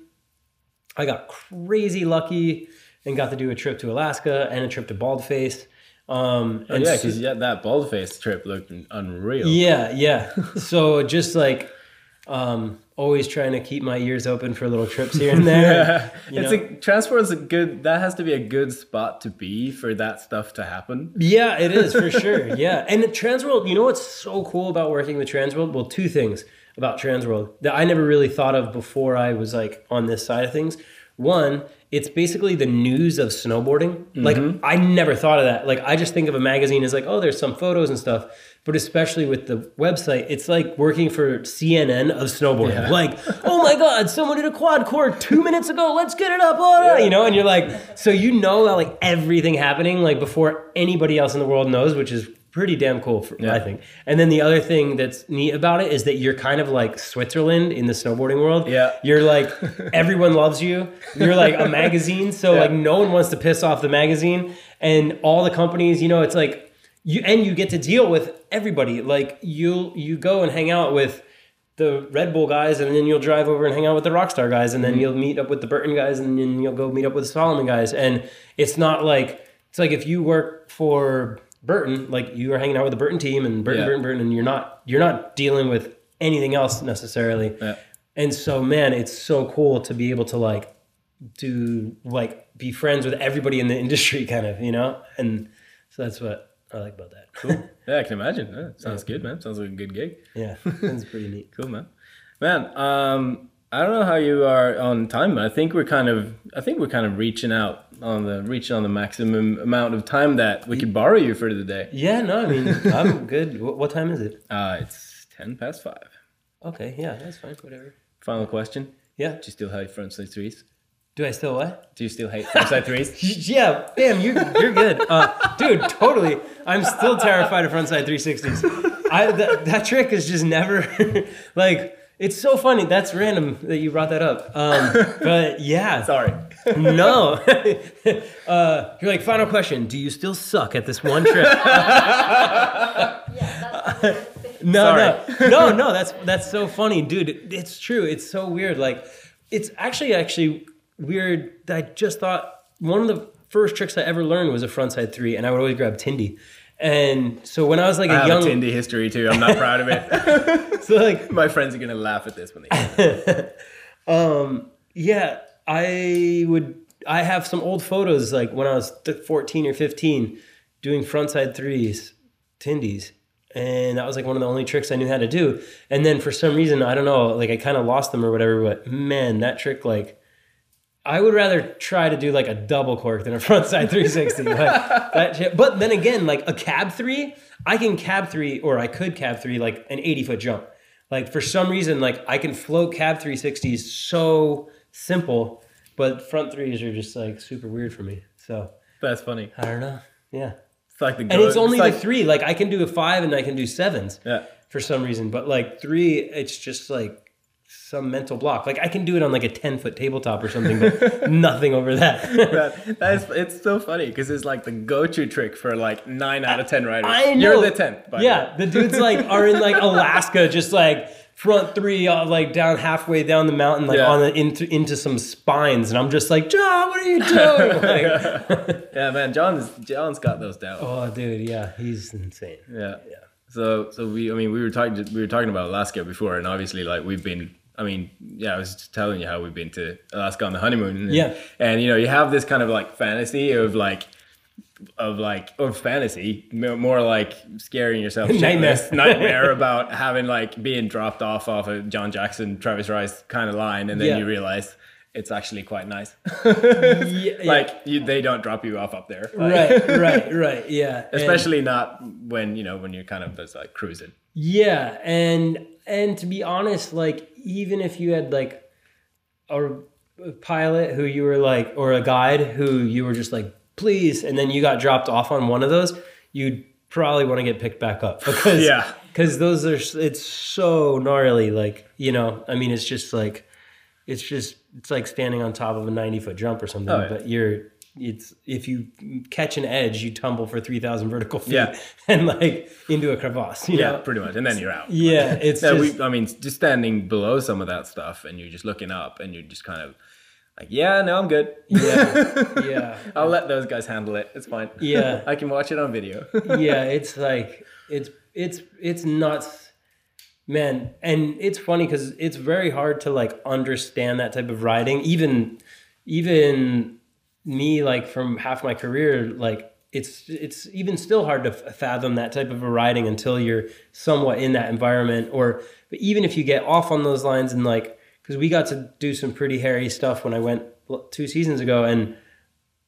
I got crazy lucky and got to do a trip to Alaska and a trip to Baldface. Um,
Oh,
and
yeah,
so-
because yeah, that Baldface trip looked unreal.
yeah, yeah. So just like um, always trying to keep my ears open for little trips here and there. you
it's
know?
a transport is a good. That has to be a good spot to be for that stuff to happen.
Yeah, it is for sure. Yeah, and the Transworld. You know what's so cool about working with Transworld? Well, two things about Transworld that I never really thought of before I was like on this side of things. One, it's basically the news of snowboarding. Like mm-hmm. I never thought of that. Like I just think of a magazine as like, oh, there's some photos and stuff. But especially with the website, it's like working for CNN of snowboarding. Like, oh my God, someone did a quad cork two minutes ago. Let's get it up, oh, blah," you know. And you're like, so you know that like everything happening like before anybody else in the world knows, which is pretty damn cool, for, I think. And then the other thing that's neat about it is that you're kind of like Switzerland in the snowboarding world.
Yeah.
You're like everyone loves you. You're like a magazine, so like no one wants to piss off the magazine, and all the companies. You know, it's like you and you get to deal with everybody. Like you you go and hang out with the Red Bull guys, and then you'll drive over and hang out with the Rockstar guys, and then mm-hmm. you'll meet up with the Burton guys, and then you'll go meet up with the Salomon guys. And it's not like it's like if you work for Burton, like you are hanging out with the Burton team and Burton,
Yeah.
Burton, Burton, and you're not you're not dealing with anything else necessarily.
Yeah.
And so, man, it's so cool to be able to like do like be friends with everybody in the industry, kind of, you know. And so that's what I like about that. Cool.
Yeah, I can imagine. Yeah, sounds good, man. Sounds like a good gig.
yeah, that's pretty neat.
Cool, man. Man, um, I don't know how you are on time, but I think we're kind of, I think we're kind of reaching out on the reaching on the maximum amount of time that we could borrow you for the day.
Yeah, no, I mean, I'm good. What, what time is it?
Uh, it's ten past five.
Okay, yeah, that's fine. Whatever.
Final question:
Yeah.
Do you still hate frontside threes?
Do I still what?
Do you still hate frontside threes?
Yeah, bam, you you're good, uh, dude. Totally. I'm still terrified of frontside 360s. I that, that trick is just never like. It's so funny. That's random that you brought that up. Um, but yeah,
Sorry.
no. uh, you're like, final question. Do you still suck at this one trick?
Yeah, that's, that's
No,
Sorry.
no, no, no. That's that's so funny, dude. It's true. It's so weird. Like, it's actually actually weird. that I just thought one of the first tricks I ever learned was a frontside three, and I would always grab Tindy. And so when I was like
I
a young,
Tindy history too. I'm not proud of it.
so like
My friends are gonna laugh at this when they.
Um, yeah, I would. I have some old photos, like when I was 14 or 15, doing frontside threes, tindies, and that was like one of the only tricks I knew how to do. And then for some reason, I don't know, like I kind of lost them or whatever. But man, that trick, like, I would rather try to do like a double cork than a frontside 360. like, that shit. But then again, like a cab three, I can cab three, or I could cab three like an 80 foot jump. Like for some reason, like I can float cab 360s so simple, but front threes are just like super weird for me. So
That's funny.
I don't know. Yeah.
It's like the.
And it's only
like,
the three. Like I can do a five and I can do sevens
Yeah.
for some reason. But like three, it's just like some mental block. Like I can do it on like a 10 foot tabletop or something, but nothing over that.
that, that is, it's so funny because it's like the go-to trick for like nine out of ten riders.
I know.
You're the tenth. by the
Yeah, the dudes like are in like Alaska, just like front three, uh, like down halfway down the mountain, like
Yeah.
on the into into some spines, and I'm just like, John, what are you doing? Like.
Yeah, man. John's John's got those down.
oh, dude, yeah, he's insane.
Yeah, yeah. So so we I mean we were talking we were talking about Alaska before and obviously like we've been I mean yeah I was just telling you how we've been to Alaska on the honeymoon and,
Yeah.
and you know you have this kind of like fantasy of like of like of fantasy, more like scaring yourself
Nightmare.
nightmare about having like being dropped off off a John Jackson, Travis Rice kind of line, and then
Yeah.
you realize it's actually quite nice.
Yeah,
like you, they don't drop you off up there, Like,
right, right, right. Yeah. And-
Especially not when you know when you're kind of just like cruising.
Yeah, and and to be honest, like even if you had like a, a pilot who you were like, or a guide who you were just like, please, and then you got dropped off on one of those, you'd probably want to get picked back up because
Yeah.
because those are it's so gnarly. Like you know, I mean, it's just like it's just it's like standing on top of a ninety foot jump or something,
Oh, yeah.
but you're. It's if you catch an edge, you tumble for three thousand vertical feet
Yeah.
and like into a crevasse. You
Yeah,
know?
pretty much, and then you're out.
Yeah, it's
No,
just
we, I mean, just standing below some of that stuff, and you're just looking up, and you're just kind of like, yeah, no, I'm good.
yeah, yeah,
I'll let those guys handle it. It's fine.
Yeah.
I can watch it on video.
yeah. It's like it's it's it's nuts, man. And it's funny because it's very hard to like understand that type of riding. Even even me, like from half my career, like it's it's even still hard to fathom that type of a riding until you're somewhat in that environment. Or but even if you get off on those lines and like because we got to do some pretty hairy stuff when I went two seasons ago and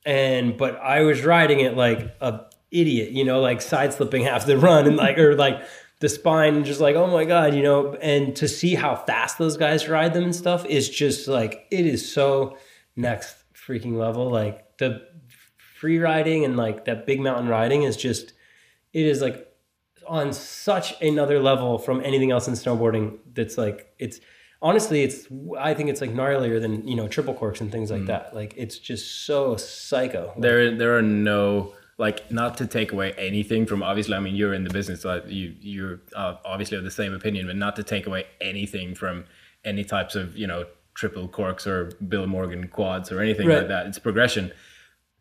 and but I was riding it like a idiot, you know, like side slipping half the run and like or like the spine and just like oh my god, you know, and to see how fast those guys ride them and stuff is just like it is so next freaking level. Like the free riding and like that big mountain riding is just it is like on such another level from anything else in snowboarding that's like it's honestly it's i think it's like gnarlier than you know triple corks and things like that like it's just so psycho
there, there are no like not to take away anything from obviously. I mean, you're in the business, so you you're uh, obviously of the same opinion, but not to take away anything from any types of you know triple corks or Bill Morgan quads or anything
Right.
like that. It's progression.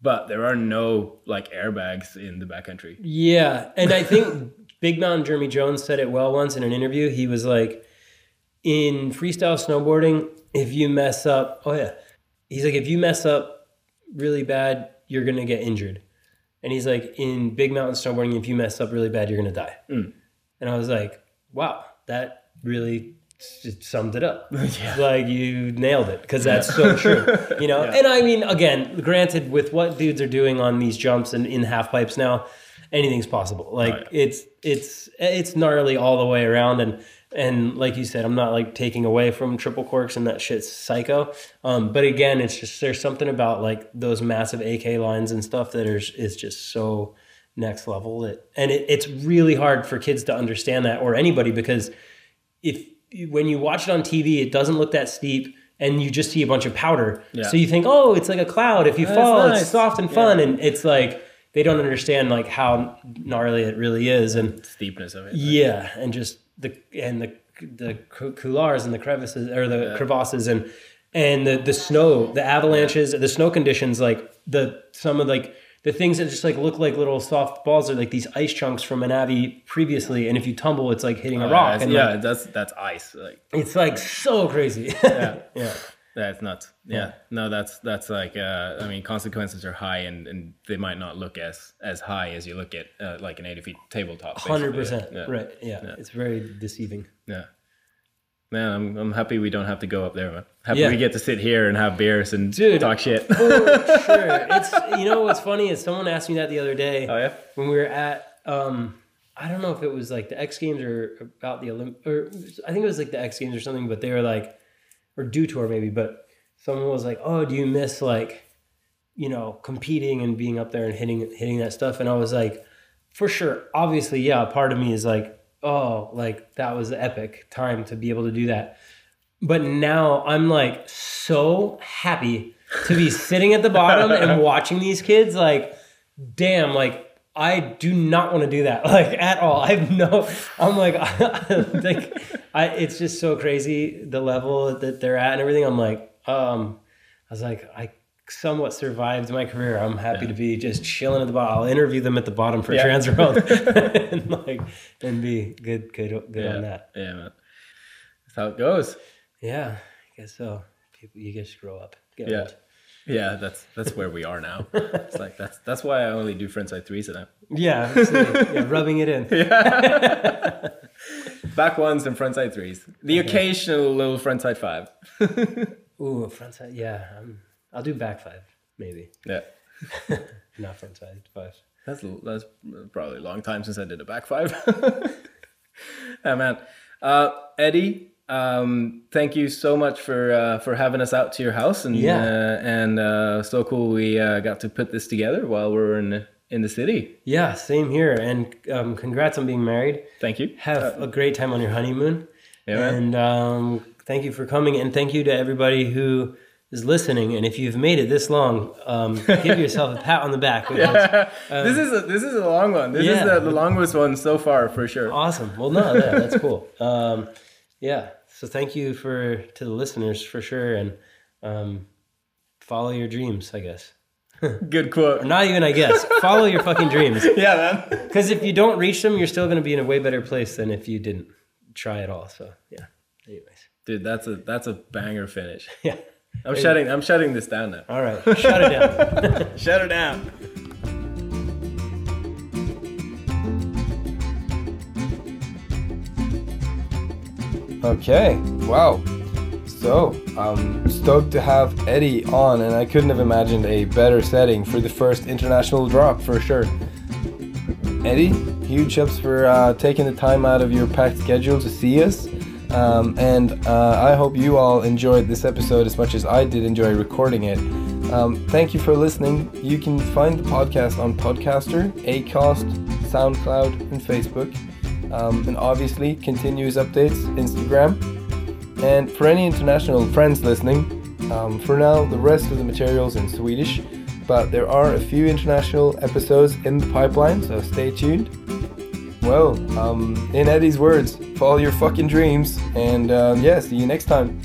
But there are no like airbags in the backcountry.
Yeah, and I think Big Mountain Jeremy Jones said it well once in an interview. He was like, in freestyle snowboarding, if you mess up, oh yeah, he's like, if you mess up really bad, you're gonna get injured. And he's like, in big mountain snowboarding, if you mess up really bad, you're gonna die. Mm. And I was like, wow, that really s- summed it up. Like you nailed it because that's so true. You know, and I mean, again, granted, with what dudes are doing on these jumps and in half pipes now, anything's possible. Like
yeah.
it's it's it's gnarly all the way around, and and like you said, I'm not like taking away from triple corks and that shit's psycho. Um, but again, it's just there's something about like those massive AK lines and stuff that is is just so next level that and it, it's really hard for kids to understand that or anybody because if when you watch it on TV, it doesn't look that steep, and you just see a bunch of powder.
Yeah.
So you think, oh, it's like a cloud. If you
That's
fall,
nice.
it's soft and fun, and it's like they don't understand like how gnarly it really is, and
Steepness of it.
yeah, and just the and the the couloirs and the crevices or the crevasses and and the the snow, the avalanches, the snow conditions, like the some of like the things that just like look like little soft balls are like these ice chunks from an avy previously, and if you tumble, it's like hitting a
Uh,
rock, and
yeah,
like,
that's that's ice. Like
it's like so crazy.
Yeah.
yeah.
That's nuts. Yeah. No, that's that's like uh, I mean consequences are high and, and they might not look as as high as you look at uh, like an eighty feet tabletop.
Hundred percent.
Yeah.
Right. Yeah. It's very deceiving.
Yeah. Man, I'm I'm happy we don't have to go up there, man. Happy
Yeah.
we get to sit here and have beers and
Dude.
talk shit.
For sure. It's you know what's funny is someone asked me that the other day
oh yeah.
when we were at um I don't know if it was like the X Games or about the Olymp or I think it was like the X Games or something, but they were like or Dew Tour maybe, but someone was like, "Oh, do you miss like you know competing and being up there and hitting hitting that stuff?" And I was like, "For sure, obviously, yeah." Part of me is like, "Oh, like that was epic time to be able to do that." But now I'm like so happy to be sitting at the bottom and watching these kids like damn like I do not want to do that like at all. I have no I'm like like I it's just so crazy the level that they're at and everything. I'm like um I was like I somewhat survived my career. I'm happy to be just chilling at the bottom. I'll interview them at the bottom for
Yeah.
Transworld and like and be good good good
Yeah.
on that.
Yeah, man. That's how it goes.
Yeah, I guess so. People, you just grow up. Get
Yeah.
old.
Yeah, that's that's where we are now. It's like that's that's why I only do frontside threes now.
Yeah, yeah, rubbing it in. Yeah.
Back ones and frontside threes. The occasional little frontside five.
Ooh, front side. Yeah, um, I'll do back five maybe,
Yeah.
not front side five.
That's that's probably a long time since I did a back five. oh man, uh, Eddie, um, thank you so much for uh, for having us out to your house and
Yeah.
uh, and uh, so cool we uh, got to put this together while we were in the, in the city.
Yeah, same here. And um, congrats on being married.
Thank you.
Have a great time on your honeymoon.
Yeah, man.
and um, thank you for coming. And thank you to everybody who is listening. And if you've made it this long, um, give yourself a pat on the back. because-
this is a, this is a long one. This
yeah.
is the, the longest one so far for sure.
Awesome. Well, no, yeah, that's cool. Um, yeah. So thank you for to the listeners for sure, and um, follow your dreams. I guess.
Good quote.
Or not even. I guess. follow your fucking dreams.
Yeah, man.
Because if you don't reach them, you're still going to be in a way better place than if you didn't try at all. So yeah. Anyways.
Dude, that's a that's a banger finish.
Yeah.
I'm shutting I'm shutting this down now.
All right. Shut it down.
Shut it down.
Okay, wow. So, I'm stoked to have Eddie on, and I couldn't have imagined a better setting for the first international drop for sure. Eddie, huge ups for uh, taking the time out of your packed schedule to see us. Um, and uh, I hope you all enjoyed this episode as much as I did enjoy recording it. Um, thank you for listening. You can find the podcast on Podcaster, Acast, SoundCloud, and Facebook. Um, and obviously, continuous updates, Instagram. And for any international friends listening, um, for now, the rest of the material's in Swedish, but there are a few international episodes in the pipeline, so stay tuned. Well, um, in Eddie's words, follow your fucking dreams, and uh, yeah, see you next time.